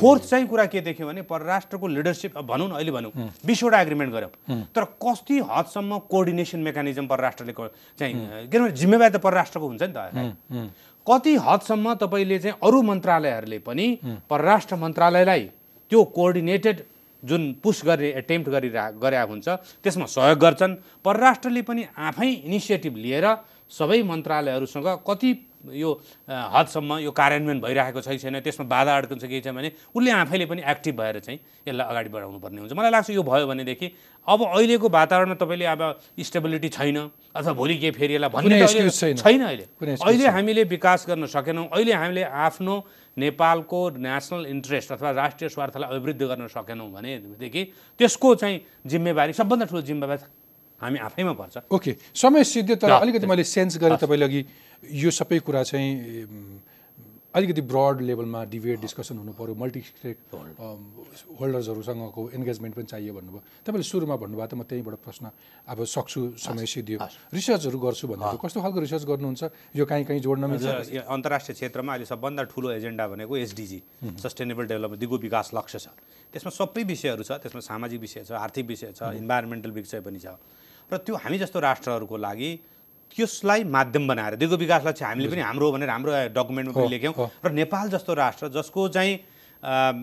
फोर्थ चाहिँ कुरा के देख्यो भने परराष्ट्रको लिडरसिप भनौँ न अहिले भनौँ बिसवटा एग्रिमेन्ट गऱ्यौँ तर कति हदसम्म कोअर्डिनेसन मेकानिजम परराष्ट्रले चाहिँ किनभने जिम्मेवारी त परराष्ट्रको हुन्छ नि त। कति हदसम्म तपाईँले चाहिँ अरू मन्त्रालयहरूले पनि परराष्ट्र मन्त्रालयलाई त्यो कोअर्डिनेटेड जुन पुस गर्ने एटेम्प्ट गरिरह गरे हुन्छ त्यसमा सहयोग गर्छन्। परराष्ट्रले पनि आफै इनिसिएटिभ लिएर सबै मन्त्रालयहरूसँग कति यो हदसम्म यो कार्यान्वयन भइरहेको छ कि छैन त्यसमा बाधा अड्कन्छ केही छ भने उसले आफैले पनि एक्टिभ भएर चाहिँ यसलाई अगाडि बढाउनु पर्ने हुन्छ। मलाई लाग्छ यो भयो भनेदेखि अब अहिलेको वातावरणमा तपाईँले अब स्टेबिलिटी छैन अथवा भोलि के फेरि यसलाई भन्ने छैन। अहिले। अहिले हामीले विकास गर्न सकेनौँ अहिले हामीले आफ्नो नेपालको नेसनल इन्ट्रेस्ट अथवा राष्ट्रिय स्वार्थलाई अभिवृद्धि गर्न सकेनौँ भनेदेखि त्यसको चाहिँ जिम्मेवारी सबभन्दा ठुलो जिम्मेवारी हामी आफैमा पर्छ। ओके समय सिद्धियो तर अलिकति मैले सेन्स गरेँ तपाईँले अघि यो सबै कुरा चाहिँ अलिकति ब्रड लेभलमा डिबेट डिस्कसन हुनु पऱ्यो मल्टी स्टेक होल्डर्सहरूसँगको इन्गेजमेन्ट पनि चाहियो भन्नुभयो। तपाईँले सुरुमा भन्नुभयो त म त्यहीँबाट प्रश्न अब सक्छु समय सिद्धियो। रिसर्चहरू गर्छु भन्नुभयो कस्तो खालको रिसर्च गर्नुहुन्छ? यो काहीँ काहीँ जोड्न मिल्छ? अन्तर्राष्ट्रिय क्षेत्रमा अहिले सबभन्दा ठुलो एजेन्डा भनेको एसडिजी सस्टेनेबल डेभलपमेन्ट दिगो विकास लक्ष्य छ। त्यसमा सबै विषयहरू छ त्यसमा सामाजिक विषय छ आर्थिक विषय छ इन्भाइरोमेन्टल विषय पनि छ। र त्यो हामी जस्तो राष्ट्रहरूको लागि त्यसलाई माध्यम बनाएर दिगो विकास लक्ष्य हामीले पनि हाम्रो भनेर हाम्रो डकुमेन्टमा पनि लेख्यौँ। र नेपाल जस्तो राष्ट्र जसको चाहिँ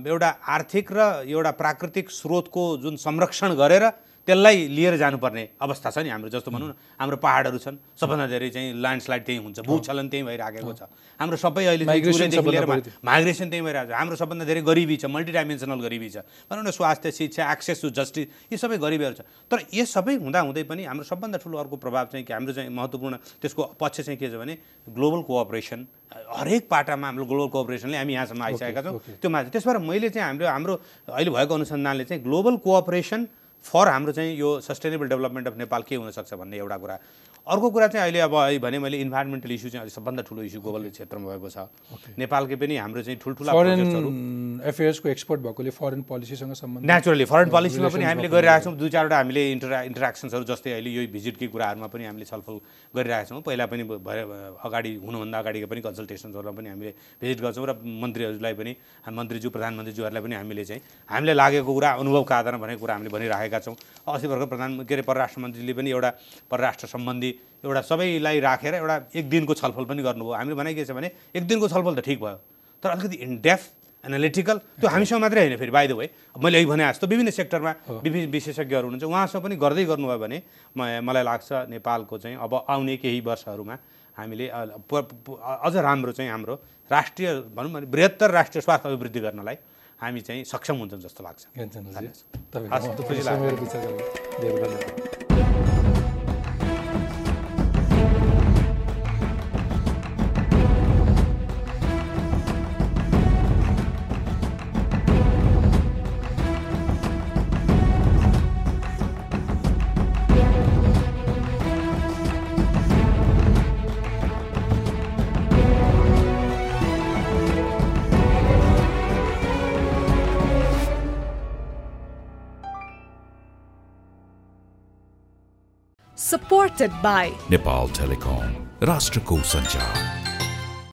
एउटा आर्थिक र एउटा प्राकृतिक स्रोतको जुन संरक्षण गरेर त्यसलाई लिएर जानुपर्ने अवस्था छ नि हाम्रो जस्तो भनौँ न। हाम्रो पाहाडहरू छन् सबभन्दा धेरै चाहिँ ल्यान्डस्लाइड त्यहीँ हुन्छ भूचलन त्यहीँ भइराखेको छ। हाम्रो सबै अहिले लिएर माइग्रेसन त्यहीँ भइरहेको छ। हाम्रो सबभन्दा धेरै गरिबी छ मल्टिडाइमेन्सनल गरिबी छ। भनौँ न स्वास्थ्य शिक्षा एक्सेस टु जस्टिस यी सबै गरिबीहरू छ। तर यो सबै हुँदाहुँदै पनि हाम्रो सबभन्दा ठुलो अर्को प्रभाव चाहिँ के हाम्रो चाहिँ महत्त्वपूर्ण त्यसको पक्ष चाहिँ के छ भने ग्लोबल कोअपरेसन हरेक पाटामा हाम्रो ग्लोबल कोअपरेसनले हामी यहाँसम्म आइसकेका छौँ। त्यो माथि त्यस भएर मैले चाहिँ हाम्रो हाम्रो अहिले भएको अनुसन्धानले चाहिँ ग्लोबल कोअपरेसन फर हाम्रो चाहिँ यो सस्टेनेबल डेभलपमेन्ट अफ नेपाल के हुनसक्छ भन्ने एउटा कुरा अर्को कुरा चाहिँ अहिले अब अहिले भने मैले इन्भाइरोमेन्टल इस्यु चाहिँ अहिले सबभन्दा ठुलो इस्यु ग्लोबल क्षेत्रमा भएको छ। नेपालकै पनि हाम्रो चाहिँ ठुल्ठुला एफेयर्सको एक्सपर्ट भएकोले फरेन पोलिसीसँग सम्बन्ध नेचुरली फरेन पोलिसीमा पनि हामीले गरिरहेका छौँ। दुई चारवटा हामीले इन्टरा इन्टरेक्सन्सहरू जस्तै अहिले यो भिजिटकै कुराहरूमा पनि हामीले छलफल गरिरहेका छौँ। पहिला पनि भए अगाडि हुनुभन्दा अगाडिको पनि कन्सल्टेसन्सहरूमा पनि हामीले भिजिट गर्छौँ र मन्त्रीहरूलाई पनि मन्त्रीज्यू प्रधानमन्त्रीज्यूहरूलाई पनि हामीले चाहिँ हामीलाई लागेको कुरा अनुभवका आधारमा भनेको कुरा हामीले भनिराखेका छौँ। अस्ति भर्खर प्रधान के अरे परराष्ट्र मन्त्रीले पनि एउटा परराष्ट्र सम्बन्धी एउटा सबैलाई राखेर एउटा एक दिनको छलफल पनि गर्नुभयो। हामीले भने के छ भने एक दिनको छलफल त ठिक भयो तर अलिकति इनडेप्थ एनालिटिकल त्यो हामीसँग मात्रै होइन फेरि बाई द वे मैले अघि भने जस्तो विभिन्न सेक्टरमा विभिन्न विशेषज्ञहरू हुनुहुन्छ। उहाँसँग पनि गर्दै गर्नुभयो भने म मलाई लाग्छ नेपालको चाहिँ अब आउने केही वर्षहरूमा हामीले अझ राम्रो चाहिँ हाम्रो राष्ट्रिय भनौँ भने बृहत्तर राष्ट्रिय स्वास्थ्य अभिवृद्धि गर्नलाई हामी चाहिँ सक्षम हुन्छौँ जस्तो लाग्छ। supported by Nepal Telecom, Rashtrakuta Sanchar.